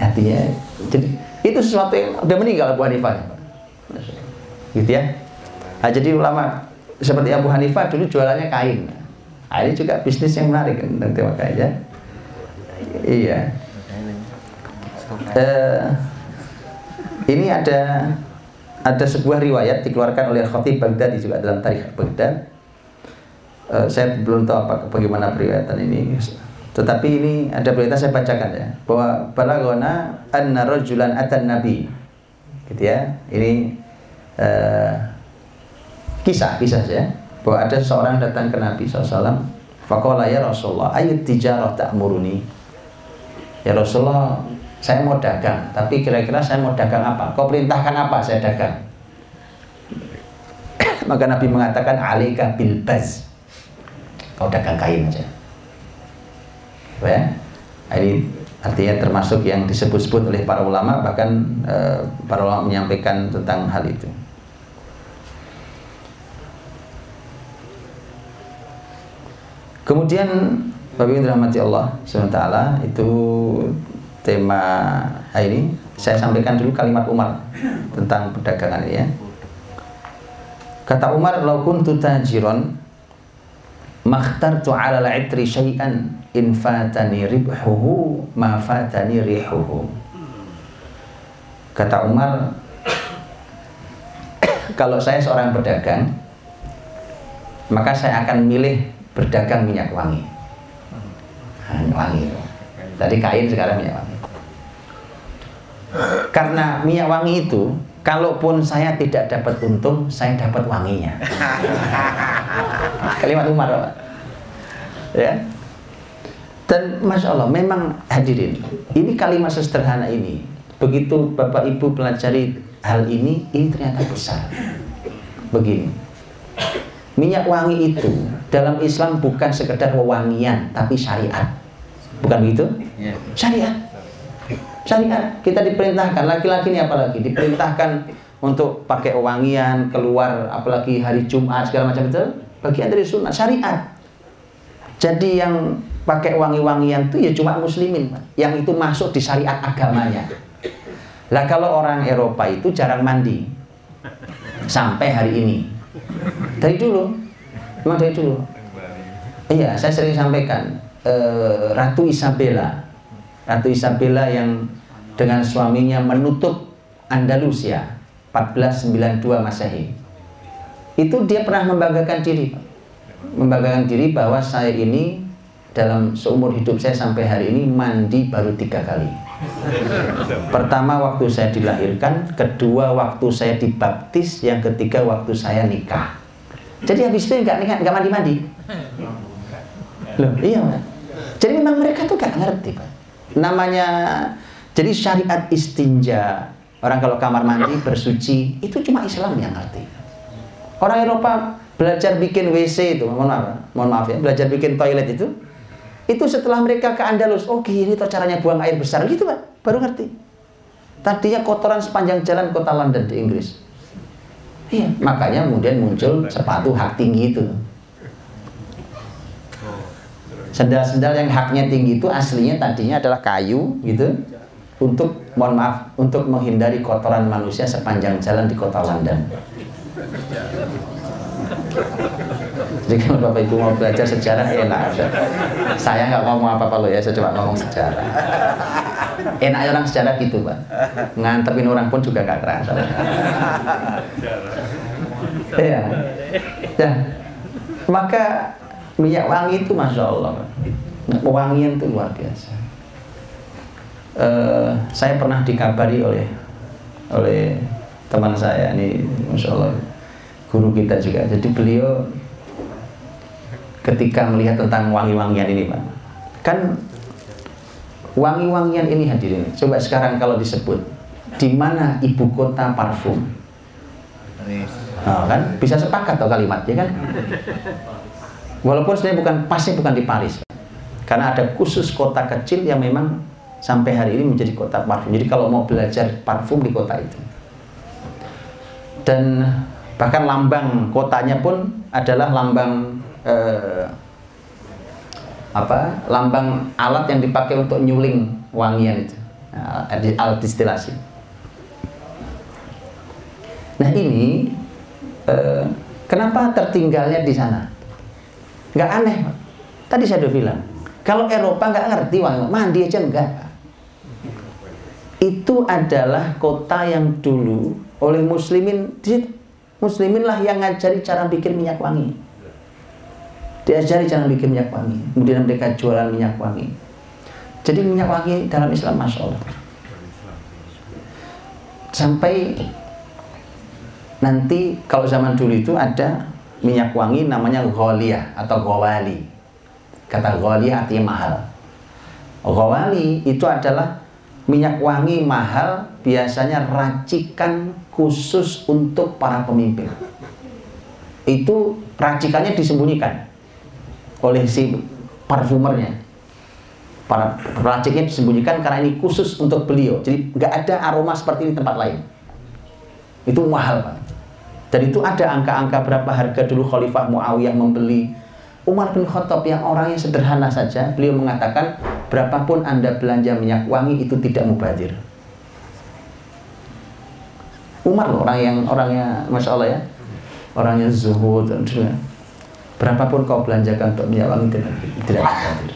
S1: Hatinya, jadi itu sesuatu yang udah meninggal Abu Hanifah. Gitu ya. Nah, jadi ulama seperti Abu Hanifah dulu jualannya kain. Nah, ini juga bisnis yang menarik nanti makanya. Iya. Uh, ini ada ada sebuah riwayat dikeluarkan oleh Khatib Baghdadi juga dalam tarikh Baghdad. Uh, saya belum tahu apa bagaimana periwayatan ini. Tetapi ini ada berita saya bacakan ya bahwa balagona anna rajulan atan nabi. Gitu ya. Ini uh, kisah kisah ya bahwa ada seorang datang ke Nabi SAW Fakola ya Rasulullah ayat tijarah ta'muruni Ya Rasulullah saya mau dagang tapi kira-kira saya mau dagang apa? Kau perintahkan apa saya dagang? Maka Nabi mengatakan alika bilbaz kau dagang kain aja. Ya? Ini artinya termasuk yang disebut-sebut oleh para ulama bahkan eh, para ulama menyampaikan tentang hal itu. Kemudian Bapak Ibu dirahmati Allah SWT itu tema ini saya sampaikan dulu kalimat Umar tentang perdagangan ini ya. Kata Umar, "Lau kuntu tajiron makhtartu 'ala al-'itri syai'an in fatani ribhuhu ma fatani rihuhu." Kata Umar, kalau saya seorang pedagang, maka saya akan milih berdagang minyak wangi. Minyak wangi. Tadi kain sekarang minyak wangi. Karena minyak wangi itu, kalaupun saya tidak dapat untung, saya dapat wanginya. Kalimat Umar, Pak. Ya. Dan masya Allah, memang hadirin, ini kalimat sederhana ini. Begitu Bapak Ibu pelajari hal ini, ini ternyata besar. Begini, minyak wangi itu dalam Islam bukan sekedar wewangian tapi syariat bukan begitu iya. syariat syariat. Kita diperintahkan. Laki-laki ini apalagi? Diperintahkan untuk pakai wewangian keluar apalagi hari Jumat segala macam itu bagian dari sunnah syariat. Jadi yang pakai wangi-wangian itu ya cuma muslimin yang itu masuk di syariat agamanya. Lah kalau orang Eropa itu jarang mandi. Sampai hari ini. Dari dulu. Memang dari dulu. Iya saya sering sampaikan uh, Ratu Isabella Ratu Isabella yang dengan suaminya menutup Andalusia 1492 Masehi itu dia pernah membanggakan diri membanggakan diri bahwa saya ini dalam seumur hidup saya sampai hari ini mandi baru tiga kali Pertama waktu saya dilahirkan, kedua waktu saya dibaptis, yang ketiga waktu saya nikah. Jadi habis itu nggak nikah, nggak mandi-mandi. Loh, iya. Jadi memang mereka tuh nggak ngerti Pak. Namanya, jadi syariat istinja, orang kalau kamar mandi bersuci, itu cuma Islam yang ngerti. Orang Eropa belajar bikin WC itu, mohon maaf, mohon maaf ya, belajar bikin toilet itu, itu setelah mereka ke Andalus, oh gini tuh caranya buang air besar gitu pak, baru ngerti. Tadinya kotoran sepanjang jalan kota London di Inggris. Iya, makanya kemudian muncul sepatu hak tinggi itu. Sendal-sendal yang haknya tinggi itu aslinya tadinya adalah kayu gitu untuk mohon maaf untuk menghindari kotoran manusia sepanjang jalan di kota London. Jadi kalau Bapak Ibu mau belajar sejarah enak. Saya nggak ngomong apa-apa loh ya, saya coba ngomong sejarah. Enak orang sejarah gitu Pak. Ngantepin orang pun juga gak kerasa. Iya. Ya. Maka minyak wangi itu masya Allah. Wangian itu luar biasa. Uh, saya pernah dikabari oleh oleh teman saya ini, masya Allah guru kita juga. Jadi beliau ketika melihat tentang wangi-wangian ini Pak. Kan wangi-wangian ini hadirin. Coba sekarang kalau disebut di mana ibu kota parfum? Nah, kan bisa sepakat atau kalimat ya kan? Walaupun sebenarnya bukan pasti bukan di Paris. Karena ada khusus kota kecil yang memang sampai hari ini menjadi kota parfum. Jadi kalau mau belajar parfum di kota itu. Dan bahkan lambang kotanya pun adalah lambang eh, apa lambang alat yang dipakai untuk nyuling wangian itu nah, alat distilasi nah ini eh, kenapa tertinggalnya di sana nggak aneh tadi saya udah bilang kalau Eropa nggak ngerti wangi mandi aja enggak itu adalah kota yang dulu oleh muslimin muslimin lah yang ngajari cara bikin minyak wangi. Diajari jangan bikin minyak wangi. Kemudian mereka jualan minyak wangi. Jadi minyak wangi dalam Islam masya Allah. Sampai nanti kalau zaman dulu itu ada minyak wangi namanya ghaliyah atau gawali. Kata ghaliyah artinya mahal. Gawali itu adalah minyak wangi mahal biasanya racikan khusus untuk para pemimpin. Itu racikannya disembunyikan oleh si parfumernya. Para raciknya disembunyikan karena ini khusus untuk beliau. Jadi nggak ada aroma seperti ini tempat lain. Itu mahal, Pak. Dan itu ada angka-angka berapa harga dulu Khalifah Muawiyah membeli. Umar bin Khattab yang orangnya sederhana saja, beliau mengatakan berapapun Anda belanja minyak wangi itu tidak mubadir. Umar loh, orang yang orangnya Masya Allah ya Orangnya zuhud Berapapun kau belanjakan untuk minyak wangi tidak, tidak mubadir.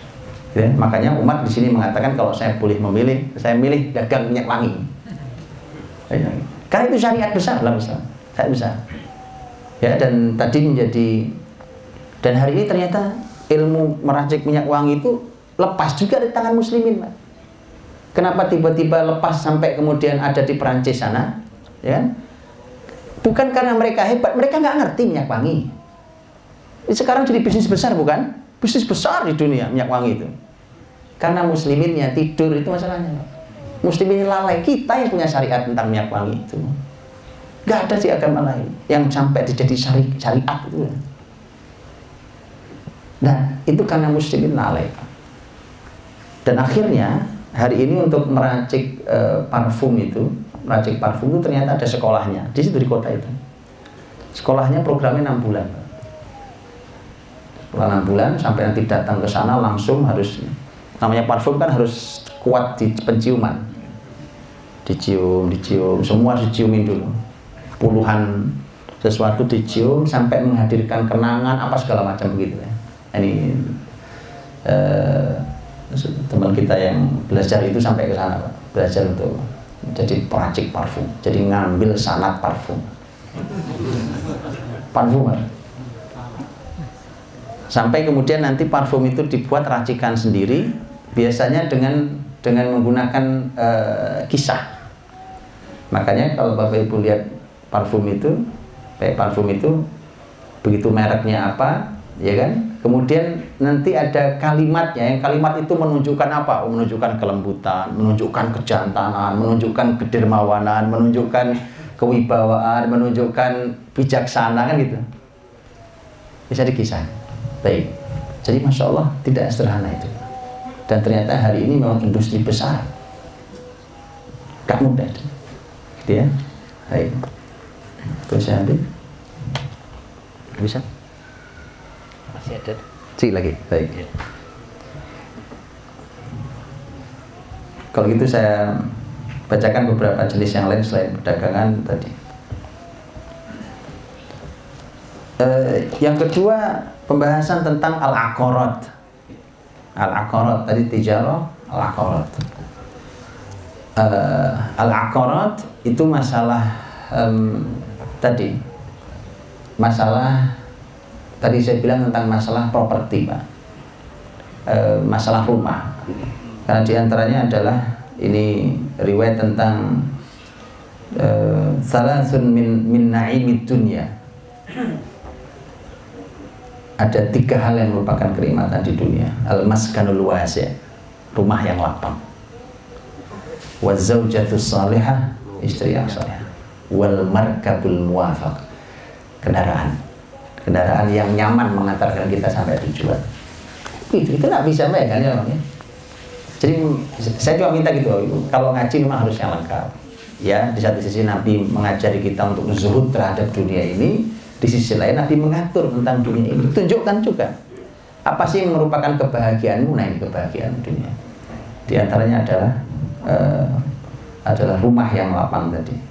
S1: Ya, Makanya Umar di sini mengatakan kalau saya boleh memilih Saya milih dagang minyak wangi. Karena itu syariat besar lah besar tak bisa ya dan tadi menjadi dan hari ini ternyata ilmu meracik minyak wangi itu lepas juga di tangan muslimin Pak. kenapa tiba-tiba lepas sampai kemudian ada di Perancis sana ya kan? bukan karena mereka hebat mereka nggak ngerti minyak wangi. Sekarang jadi bisnis besar bukan? Bisnis besar di dunia minyak wangi itu. Karena musliminnya tidur itu masalahnya muslimin lalai kita yang punya syariat tentang minyak wangi itu Gak ada di agama lain yang sampai jadi syari, syariat itu. Nah, itu karena muslimin lalai. Dan akhirnya hari ini untuk meracik e, parfum itu, meracik parfum itu ternyata ada sekolahnya di situ di kota itu. Sekolahnya programnya enam bulan. Setelah enam bulan sampai nanti datang ke sana langsung harus namanya parfum kan harus kuat di penciuman. Dicium, dicium, semua diciumin dulu puluhan sesuatu dicium sampai menghadirkan kenangan apa segala macam begitu ya. Ini eh, teman kita yang belajar itu sampai ke sana. Belajar untuk jadi peracik parfum. Jadi ngambil sanat parfum. Parfumer. Sampai kemudian nanti parfum itu dibuat racikan sendiri, biasanya dengan dengan menggunakan eh, kisah. Makanya kalau Bapak Ibu lihat parfum itu kayak parfum itu begitu mereknya apa ya kan? Kemudian nanti ada kalimatnya yang kalimat itu menunjukkan apa? Oh, menunjukkan kelembutan menunjukkan kejantanan menunjukkan kedermawanan menunjukkan kewibawaan menunjukkan bijaksana kan gitu. Bisa dikisah. Baik. Jadi masya Allah tidak sederhana itu. Dan ternyata hari ini memang industri besar. Gak mudah gitu ya. Baik bisa ambil? Bisa? Masih ada. Cik lagi, baik. Ya. Kalau gitu saya bacakan beberapa jenis yang lain selain perdagangan tadi. Uh, yang kedua pembahasan tentang al-aqarat. Al-aqarat tadi tijarah, al-aqarat. Uh, al-aqarat itu masalah um, tadi masalah tadi saya bilang tentang masalah properti pak. E, masalah rumah. Karena di antaranya adalah ini riwayat tentang e, salah min min naimid dunia ada tiga hal yang merupakan kenikmatan di dunia. Al maskanul rumah yang lapang. Wa zaujatus salihah istri yang salihah wal markabul muwafaq. Kendaraan. Kendaraan yang nyaman mengantarkan kita sampai tujuan. Itu itu nggak bisa mbak kan ya. Jadi saya juga minta gitu kalau ngaji memang harus yang lengkap ya di satu sisi Nabi mengajari kita untuk zuhud terhadap dunia ini di sisi lain Nabi mengatur tentang dunia ini. Tunjukkan juga apa sih yang merupakan kebahagiaanmu? Nah kebahagiaan dunia. Di antaranya adalah uh, adalah rumah yang lapang tadi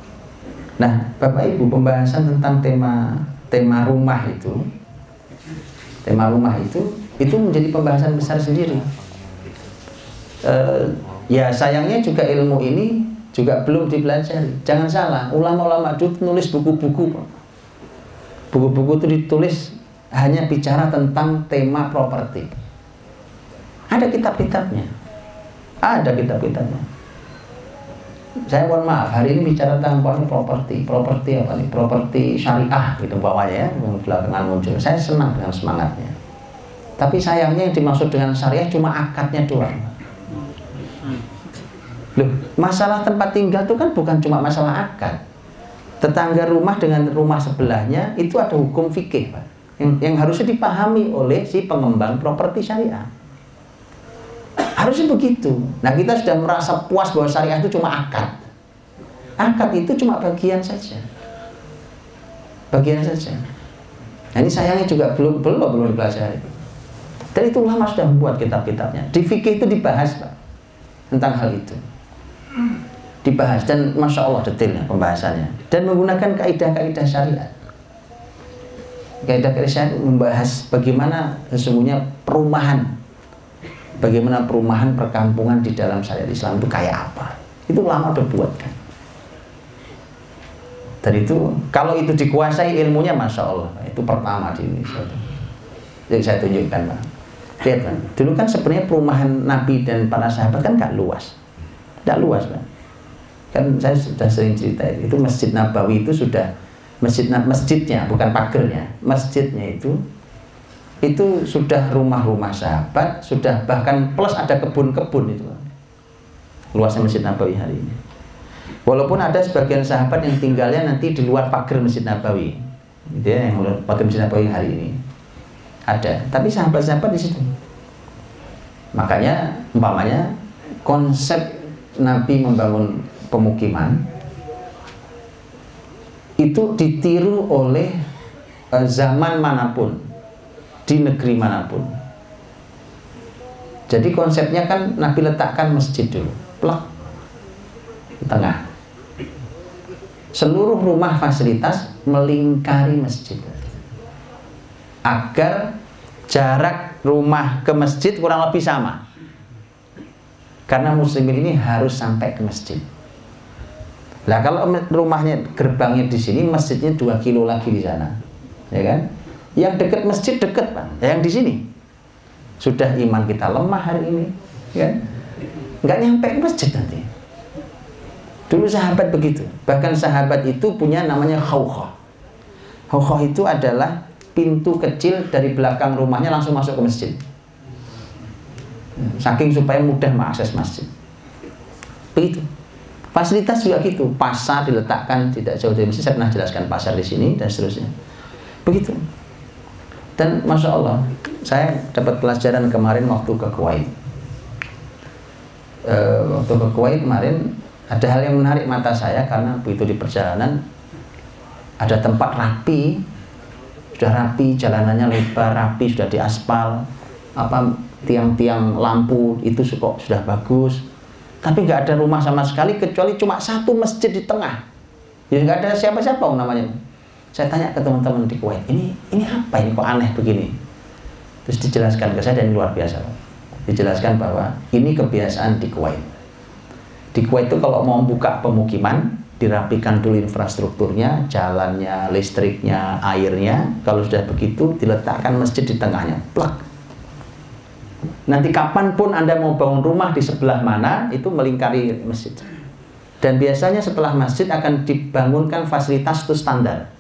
S1: Nah, Bapak Ibu, pembahasan tentang tema tema rumah itu, tema rumah itu, itu menjadi pembahasan besar sendiri. E, ya sayangnya juga ilmu ini juga belum dipelajari. Jangan salah, ulama-ulama itu nulis buku-buku, buku-buku itu ditulis hanya bicara tentang tema properti. Ada kitab-kitabnya, ada kitab-kitabnya. Saya mohon maaf hari ini bicara tentang properti properti apa nih? Properti syariah gitu bawahnya ya yang belakangan muncul. Saya senang dengan semangatnya. Tapi sayangnya yang dimaksud dengan syariah cuma akadnya doang. Loh masalah tempat tinggal itu kan bukan cuma masalah akad. Tetangga rumah dengan rumah sebelahnya itu ada hukum fikih pak. Yang, yang harusnya dipahami oleh si pengembang properti syariah Harusnya begitu. Nah kita sudah merasa puas bahwa syariah itu cuma akad. Akad itu cuma bagian saja. Bagian saja. Nah, ini sayangnya juga belum belum belum dipelajari. Dan itu ulama sudah membuat kitab-kitabnya. Di fikih itu dibahas pak tentang hal itu. Dibahas dan masya Allah detailnya pembahasannya dan menggunakan kaidah-kaidah syariat. Kaidah-kaidah syariat membahas bagaimana sesungguhnya perumahan bagaimana perumahan perkampungan di dalam syariat Islam itu kayak apa. Itu lama udah buat kan? Dan itu kalau itu dikuasai ilmunya masya Allah itu pertama di Indonesia yang saya tunjukkan pak. Lihat kan dulu kan sebenarnya perumahan Nabi dan para sahabat kan gak luas. Gak luas kan kan saya sudah sering cerita itu masjid Nabawi itu sudah masjid masjidnya bukan pagernya. Masjidnya itu itu sudah rumah-rumah sahabat, sudah bahkan plus ada kebun-kebun itu. Luasnya Masjid Nabawi hari ini. Walaupun ada sebagian sahabat yang tinggalnya nanti di luar pagar Masjid Nabawi. Gitu ya, yang pagar Masjid Nabawi hari ini. Ada, tapi sahabat-sahabat di situ. Makanya umpamanya konsep Nabi membangun pemukiman itu ditiru oleh eh, zaman mana pun di negeri mana pun. Jadi konsepnya kan Nabi letakkan masjid dulu, plak tengah. Seluruh rumah fasilitas melingkari masjid. Agar jarak rumah ke masjid kurang lebih sama. Karena muslimin ini harus sampai ke masjid. Lah kalau rumahnya gerbangnya di sini, masjidnya dua kilo lagi di sana, ya kan? Yang dekat masjid dekat pak, yang di sini sudah iman kita lemah hari ini, kan? Nggak nyampe ke masjid nanti. Dulu sahabat begitu. Bahkan sahabat itu punya namanya khawkhah. Khawkhah itu adalah pintu kecil dari belakang rumahnya langsung masuk ke masjid. Saking supaya mudah mengakses masjid. Begitu. Fasilitas juga gitu. Pasar diletakkan tidak jauh dari masjid. Saya pernah jelaskan pasar di sini dan seterusnya. Begitu. Dan masya Allah, saya dapat pelajaran kemarin waktu ke Kuwait. E, waktu ke Kuwait kemarin ada hal yang menarik mata saya karena begitu di perjalanan ada tempat rapi, sudah rapi, jalanannya lebar, rapi, sudah diaspal, apa tiang-tiang lampu itu sudah bagus, tapi nggak ada rumah sama sekali kecuali cuma satu masjid di tengah. Ya nggak ada siapa-siapa namanya saya tanya ke teman-teman di Kuwait, ini ini apa ini kok aneh begini? Terus dijelaskan ke saya dan luar biasa. Dijelaskan bahwa ini kebiasaan di Kuwait. Di Kuwait itu kalau mau buka pemukiman, dirapikan dulu infrastrukturnya, jalannya, listriknya, airnya. Kalau sudah begitu, diletakkan masjid di tengahnya. Plak. Nanti kapan pun Anda mau bangun rumah di sebelah mana, itu melingkari masjid. Dan biasanya setelah masjid akan dibangunkan fasilitas itu standar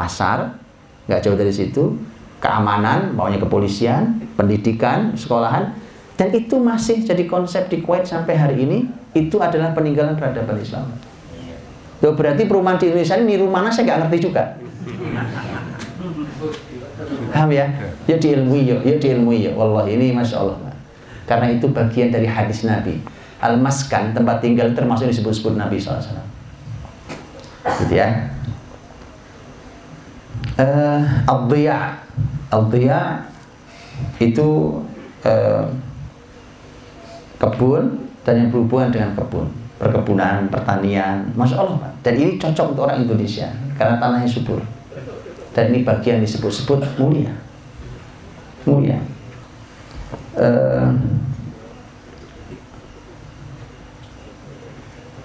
S1: pasar, nggak jauh dari situ, keamanan, maunya kepolisian, pendidikan, sekolahan, dan itu masih jadi konsep di Kuwait sampai hari ini, itu adalah peninggalan peradaban Islam. Loh, berarti perumahan di Indonesia ini niru mana saya nggak ngerti juga. Paham ya? Ya diilmui ya, ya diilmui ya. Allah ini masya Allah. Karena itu bagian dari hadis Nabi. Al-maskan tempat tinggal termasuk disebut-sebut Nabi SAW. Gitu ya uh, al-dhiya itu uh, kebun dan yang berhubungan dengan kebun. Perkebunan, pertanian Masya Allah dan ini cocok untuk orang Indonesia karena tanahnya subur. Dan ini bagian disebut-sebut mulia. Mulia. Uh,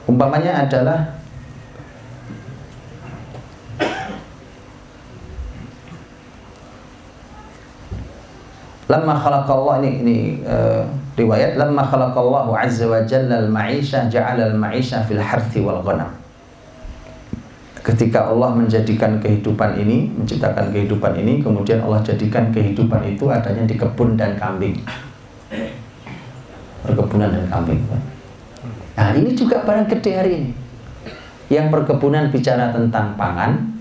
S1: umpamanya adalah Lama khalaqallah ini ini uh, riwayat. Lamma khalaqallahu azza wa jalla al-ma'isha ja'ala al-ma'isha fil harthi wal ghanam. Ketika Allah menjadikan kehidupan ini menciptakan kehidupan ini kemudian Allah jadikan kehidupan itu adanya di kebun dan kambing. Perkebunan dan kambing. Nah ini juga barang gede hari ini. Yang perkebunan bicara tentang pangan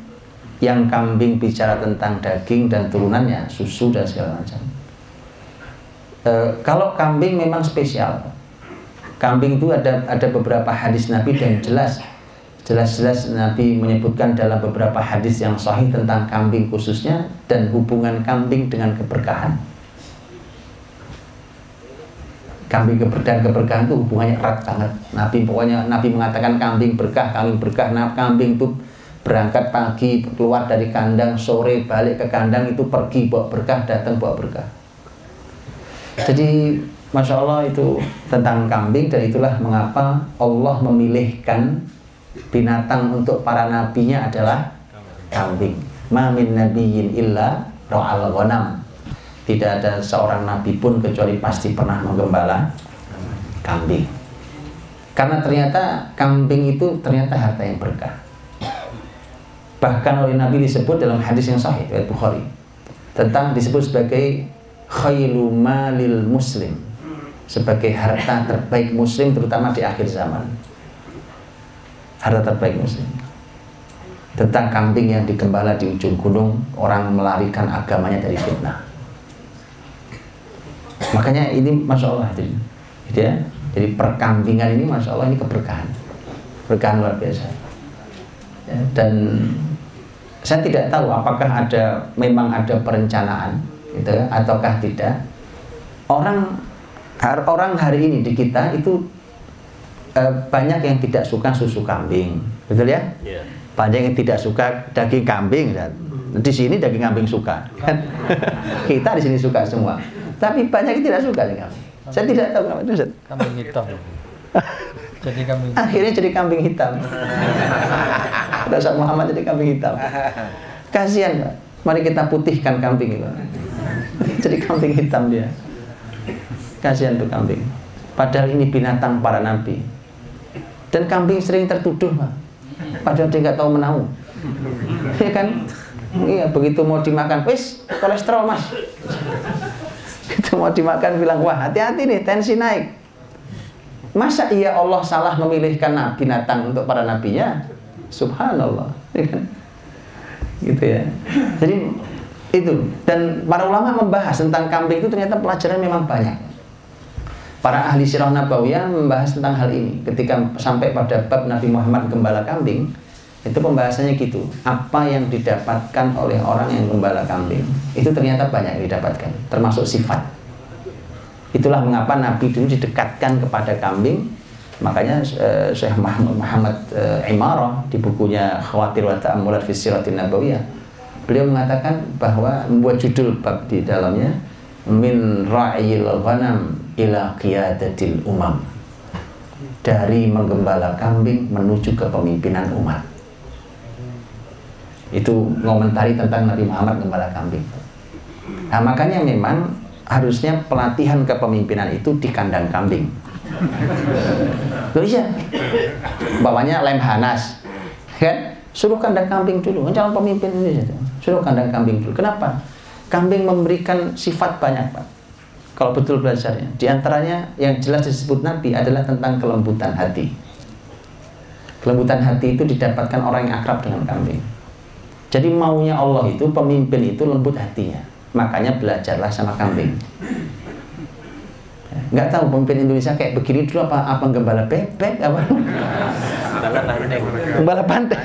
S1: yang kambing bicara tentang daging dan turunannya susu dan segala macam e, kalau kambing memang spesial kambing itu ada ada beberapa hadis Nabi dan jelas jelas-jelas Nabi menyebutkan dalam beberapa hadis yang sahih tentang kambing khususnya dan hubungan kambing dengan keberkahan kambing keberkahan keberkahan itu hubungannya erat banget. Nabi pokoknya Nabi mengatakan kambing berkah, kambing berkah. Nah, kambing itu berangkat pagi keluar dari kandang sore balik ke kandang itu pergi bawa berkah datang bawa berkah. Jadi masya Allah itu tentang kambing dan itulah mengapa Allah memilihkan binatang untuk para nabinya adalah kambing. Mamin nabiyin illa ro'al ghanam tidak ada seorang nabi pun kecuali pasti pernah menggembala kambing. Karena ternyata kambing itu ternyata harta yang berkah. Bahkan oleh Nabi disebut dalam hadis yang sahih dari Bukhari tentang disebut sebagai khailu malil muslim. Sebagai harta terbaik muslim terutama di akhir zaman. Harta terbaik muslim. Tentang kambing yang digembala di ujung gunung, orang melarikan agamanya dari fitnah. Makanya ini masya Allah jadi, ya jadi perkambingan ini masya Allah ini keberkahan. Keberkahan luar biasa. Ya, dan saya tidak tahu apakah ada memang ada perencanaan gitu ya, ataukah tidak orang orang hari ini di kita itu eh, banyak yang tidak suka susu kambing betul ya yeah. banyak yang tidak suka daging kambing di sini daging kambing suka kan kita di sini suka semua tapi banyak yang tidak suka dengan kambing. Saya tidak tahu kenapa itu Ustaz.
S2: Kambing hitam. jadi kambing
S1: hitam. Akhirnya jadi kambing hitam. Ustaz Muhammad jadi kambing hitam. Kasihan Pak. Mari kita putihkan kambing itu. jadi kambing hitam dia. Kasihan tuh kambing. Padahal ini binatang para nabi. Dan kambing sering tertuduh Pak. Padahal dia nggak tahu menau. Iya kan? Iya, begitu mau dimakan, wis kolesterol mas itu mau dimakan bilang wah hati-hati nih tensi naik masa iya Allah salah memilihkan binatang untuk para nabinya subhanallah ya kan? Gitu ya. Jadi itu. Dan para ulama membahas tentang kambing itu ternyata pelajaran memang banyak. Para ahli sirah nabawiyah membahas tentang hal ini. Ketika sampai pada bab Nabi Muhammad gembala kambing itu pembahasannya gitu. Apa yang didapatkan oleh orang yang gembala kambing itu ternyata banyak didapatkan termasuk sifat. Itulah mengapa Nabi dulu didekatkan kepada kambing makanya uh, Syekh Muhammad, Muhammad uh, Imarah di bukunya Khawatir wa Ta'amulat fi Siratin Nabawiyah beliau mengatakan bahwa membuat judul bab di dalamnya min ra'yil ghanam ila qiyadatil umam dari menggembala kambing menuju kepemimpinan umat itu ngomentari tentang Nabi Muhammad gembala kambing. Nah makanya memang harusnya pelatihan kepemimpinan itu di kandang kambing. Loh iya, lem hanas, kan? Suruh kandang kambing dulu, calon pemimpin ini Suruh kandang kambing dulu. Kenapa? Kambing memberikan sifat banyak, Pak. Kalau betul belajarnya. Di antaranya yang jelas disebut Nabi adalah tentang kelembutan hati. Kelembutan hati itu didapatkan orang yang akrab dengan kambing. Jadi maunya Allah itu pemimpin itu lembut hatinya. Makanya belajarlah sama kambing. Nggak tahu pemimpin Indonesia kayak begini dulu apa apa gembala bebek apa? Gembala banteng. Gembala banteng.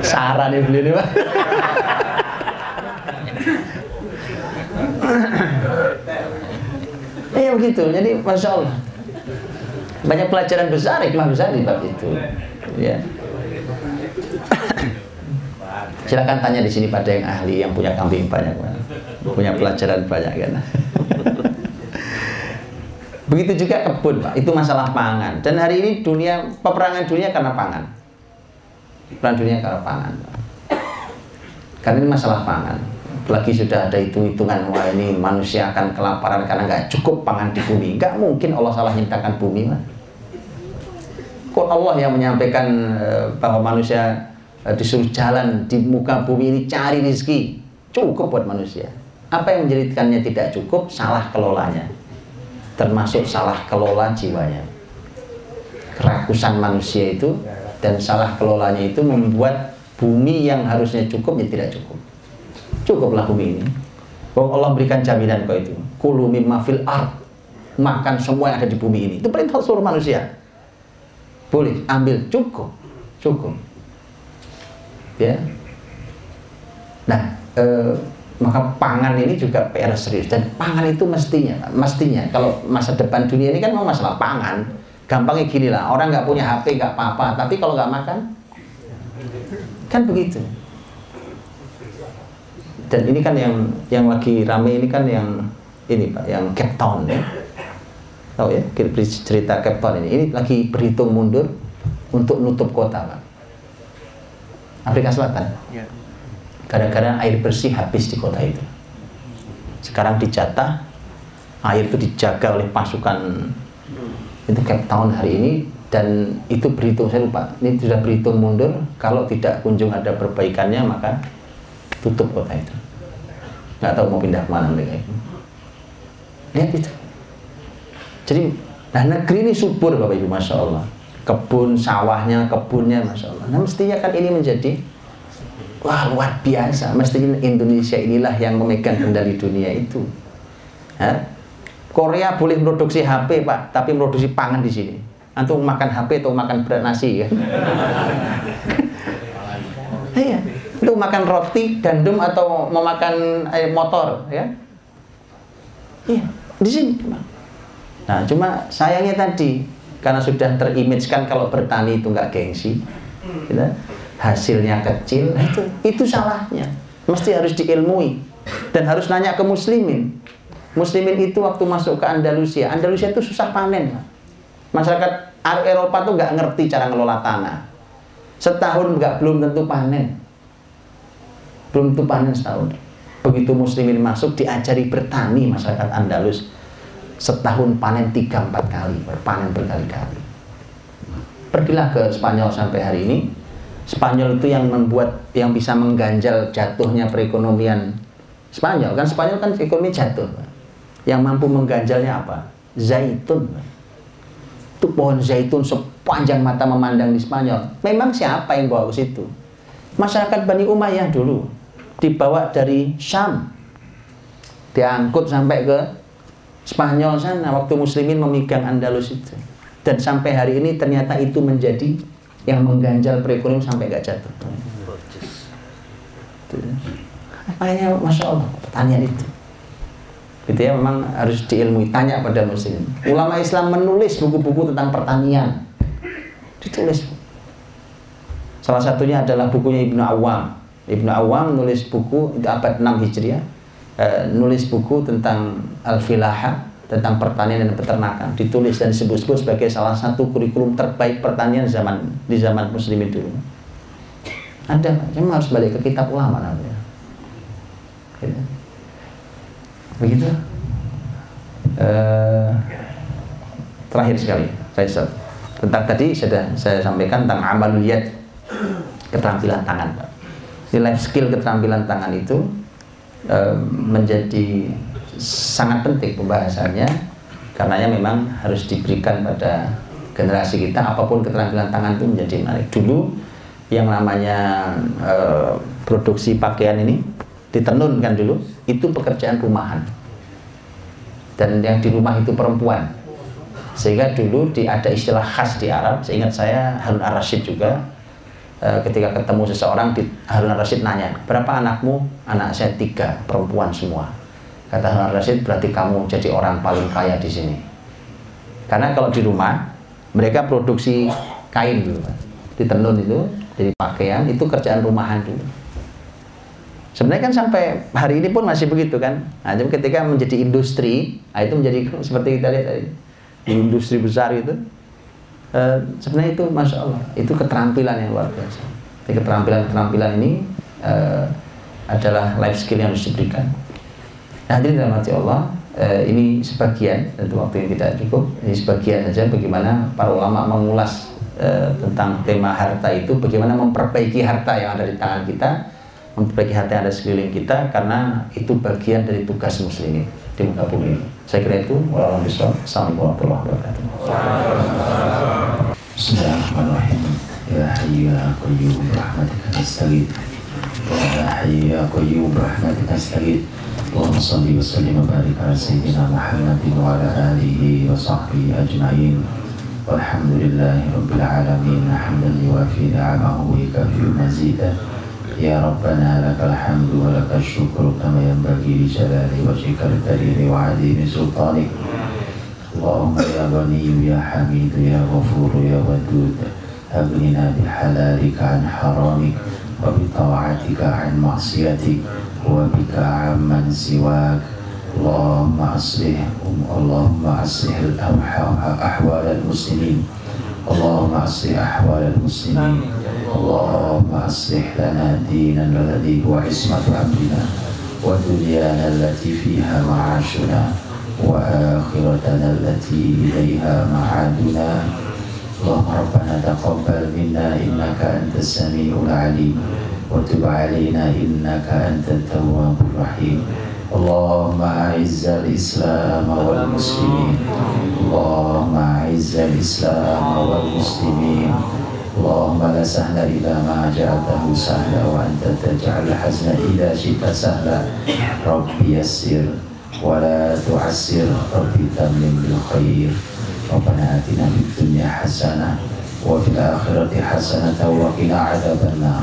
S1: Sarah nih beli nih pak. Iya begitu. Jadi masya Allah banyak pelajaran besar hikmah besar di bab itu ya silakan tanya di sini pada yang ahli yang punya kambing banyak punya pelajaran banyak kan? Begitu juga kebun pak. Itu masalah pangan. Dan hari ini dunia peperangan dunia karena pangan. Perang dunia karena pangan pak. karena ini masalah pangan. Apalagi sudah ada hitung-hitungan wah ini manusia akan kelaparan karena nggak cukup pangan di bumi. Nggak mungkin Allah salah menciptakan bumi mah kok Allah yang menyampaikan eh, bahwa manusia disuruh jalan di muka bumi ini cari rezeki. Cukup buat manusia. Apa yang menjadikannya tidak cukup? Salah kelolanya. Termasuk salah kelola jiwanya. Kerakusan manusia itu dan salah kelolanya itu membuat bumi yang harusnya cukup ya tidak cukup. Cukuplah bumi ini. Bahwa Allah berikan jaminan kau itu. Kulu mimma fil makan semua yang ada di bumi ini. Itu perintah seluruh manusia. Boleh ambil cukup. Cukup ya. Nah eh, maka pangan ini juga PR serius. Dan pangan itu mestinya mestinya kalau masa depan dunia ini kan mau masalah pangan gampangnya gini lah. Orang nggak punya HP nggak apa-apa. Tapi kalau nggak makan kan begitu. Dan ini kan yang yang lagi rame ini kan yang ini pak yang Cape Town ya. Tahu ya cerita Cape Town ini. Ini lagi berhitung mundur untuk nutup kota pak Afrika Selatan. Ya. gara-gara air bersih habis di kota itu. Sekarang dijatah air itu dijaga oleh pasukan itu Cape Town hari ini dan itu berhitung saya lupa ini sudah berhitung mundur kalau tidak kunjung ada perbaikannya maka tutup kota itu. Nggak tahu mau pindah ke mana mereka itu. Lihat itu. Jadi nah negeri ini subur Bapak Ibu Masya Allah. Kebun, sawahnya, kebunnya Masya Allah. Nah mestinya kan ini menjadi Wah luar biasa. Mestinya Indonesia inilah yang memegang kendali dunia itu. Ha? Korea boleh produksi HP Pak, tapi produksi pangan di sini. Antum makan HP atau makan berat nasi kan? Iya. Itu makan roti, gandum atau mau makan eh, motor ya? Iya, di sini. Nah, cuma sayangnya tadi karena sudah terimagekan kalau bertani itu nggak gengsi, gitu, hasilnya kecil, itu itu salahnya. Mesti harus diilmui dan harus nanya ke muslimin. Muslimin itu waktu masuk ke Andalusia, Andalusia itu susah panen. Masyarakat Eropa tuh nggak ngerti cara ngelola tanah. Setahun nggak belum tentu panen. Belum tentu panen setahun. Begitu muslimin masuk diajari bertani masyarakat Andalus setahun panen tiga empat kali, berpanen berkali-kali. Pergilah ke Spanyol sampai hari ini. Spanyol itu yang membuat, yang bisa mengganjal jatuhnya perekonomian Spanyol. Kan Spanyol kan ekonomi jatuh. Yang mampu mengganjalnya apa? Zaitun. Itu pohon zaitun sepanjang mata memandang di Spanyol. Memang siapa yang bawa ke situ? Masyarakat Bani Umayyah dulu. Dibawa dari Syam. Diangkut sampai ke Spanyol sana waktu muslimin memegang Andalus itu. Dan sampai hari ini ternyata itu menjadi yang mengganjal perekonomian sampai gak jatuh. Makanya masya Allah pertanyaan itu. Gitu ya memang harus diilmui. Tanya pada muslim ulama Islam menulis buku-buku tentang pertanian. Ditulis. Salah satunya adalah bukunya Ibnu Awam Ibnu Awam nulis buku itu abad 6 Hijriah. Eh, nulis buku tentang al-filaha tentang pertanian dan peternakan. Ditulis dan disebut-sebut sebagai salah satu kurikulum terbaik pertanian zaman di zaman muslimin dulu. Ada cuma harus balik ke kitab ulama namanya gitu. begitu? Uh, terakhir sekali saya tentang tadi sudah saya sampaikan tentang amaliyat keterampilan tangan Ini life skill keterampilan tangan itu menjadi sangat penting pembahasannya karenanya memang harus diberikan pada generasi kita apa pun keterampilan tangan itu menjadi menarik. Dulu yang namanya e, produksi pakaian ini ditenunkan dulu itu pekerjaan rumahan. Dan yang di rumah itu perempuan. Sehingga dulu di, ada istilah khas di Arab seingat saya Harun Ar-Rasyid juga Eh, ketika ketemu seseorang di Harun Rasid nanya berapa anakmu? Anak saya tiga perempuan semua kata Harun Rasid berarti kamu jadi orang paling kaya di sini karena kalau di rumah mereka produksi kain dulu ditenun itu jadi pakaian itu kerjaan rumahan dulu sebenarnya kan sampai hari ini pun masih begitu kan nah, jadi ketika menjadi industri nah itu menjadi seperti kita lihat tadi industri besar itu Eh, sebenarnya itu masya Allah itu keterampilan yang luar biasa. keterampilan-keterampilan ini uh,
S3: adalah life skill yang harus diberikan. Jadi dalam hati Allah, eh, ini sebagian, tentu waktu ini tidak cukup, ini sebagian saja bagaimana para ulama mengulas eh, tentang tema harta itu, bagaimana memperbaiki harta yang ada di tangan kita, memperbaiki harta yang ada sekeliling kita, karena itu bagian dari tugas muslimin di muka bumi ini. Saya kira itu. Wassalamualaikum warahmatullahi wabarakatuh.
S1: Bismillahirrahmanirrahim. Ya Hayyu ya Qayyum rahmatika nastaghith. Ya Hayyu ya Qayyum rahmatika nastaghith. اللهم صل وسلم وبارك على سيدنا محمد وعلى آله وصحبه أجمعين. والحمد لله رب العالمين. حمدا يوافي نعمه ويكافئ مزيدا. يا ربنا لك الحمد ولك الشكر كما ينبغي لجلال وجهك الكريم وعظيم سلطانك. اللهم يا غني يا حميد يا غفور يا ودود أغننا بحلالك عن حرامك وبطاعتك عن معصيتك. وبك عمن سواك. اللهم أصلح اللهم أصلح أحوال المسلمين. اللهم أصلح أحوال المسلمين. اللهم أصلح لنا ديننا الذي هو عصمة أمرنا. ودنيانا التي فيها معاشنا. وآخرتنا التي إليها معادنا. اللهم ربنا تقبل منا إنك أنت السميع العليم. وتب علينا إنك أنت التواب الرحيم. اللهم أعز الإسلام والمسلمين. اللهم أعز الإسلام والمسلمين. اللهم لا سهل إلا ما جعلته سهلا وأنت تجعل الحزن إذا شئت سهلا. ربي يسر ولا تعسر. رب تمم بالخير. ربنا آتنا في الدنيا حسنة وفي الآخرة حسنة وقنا عذاب النار.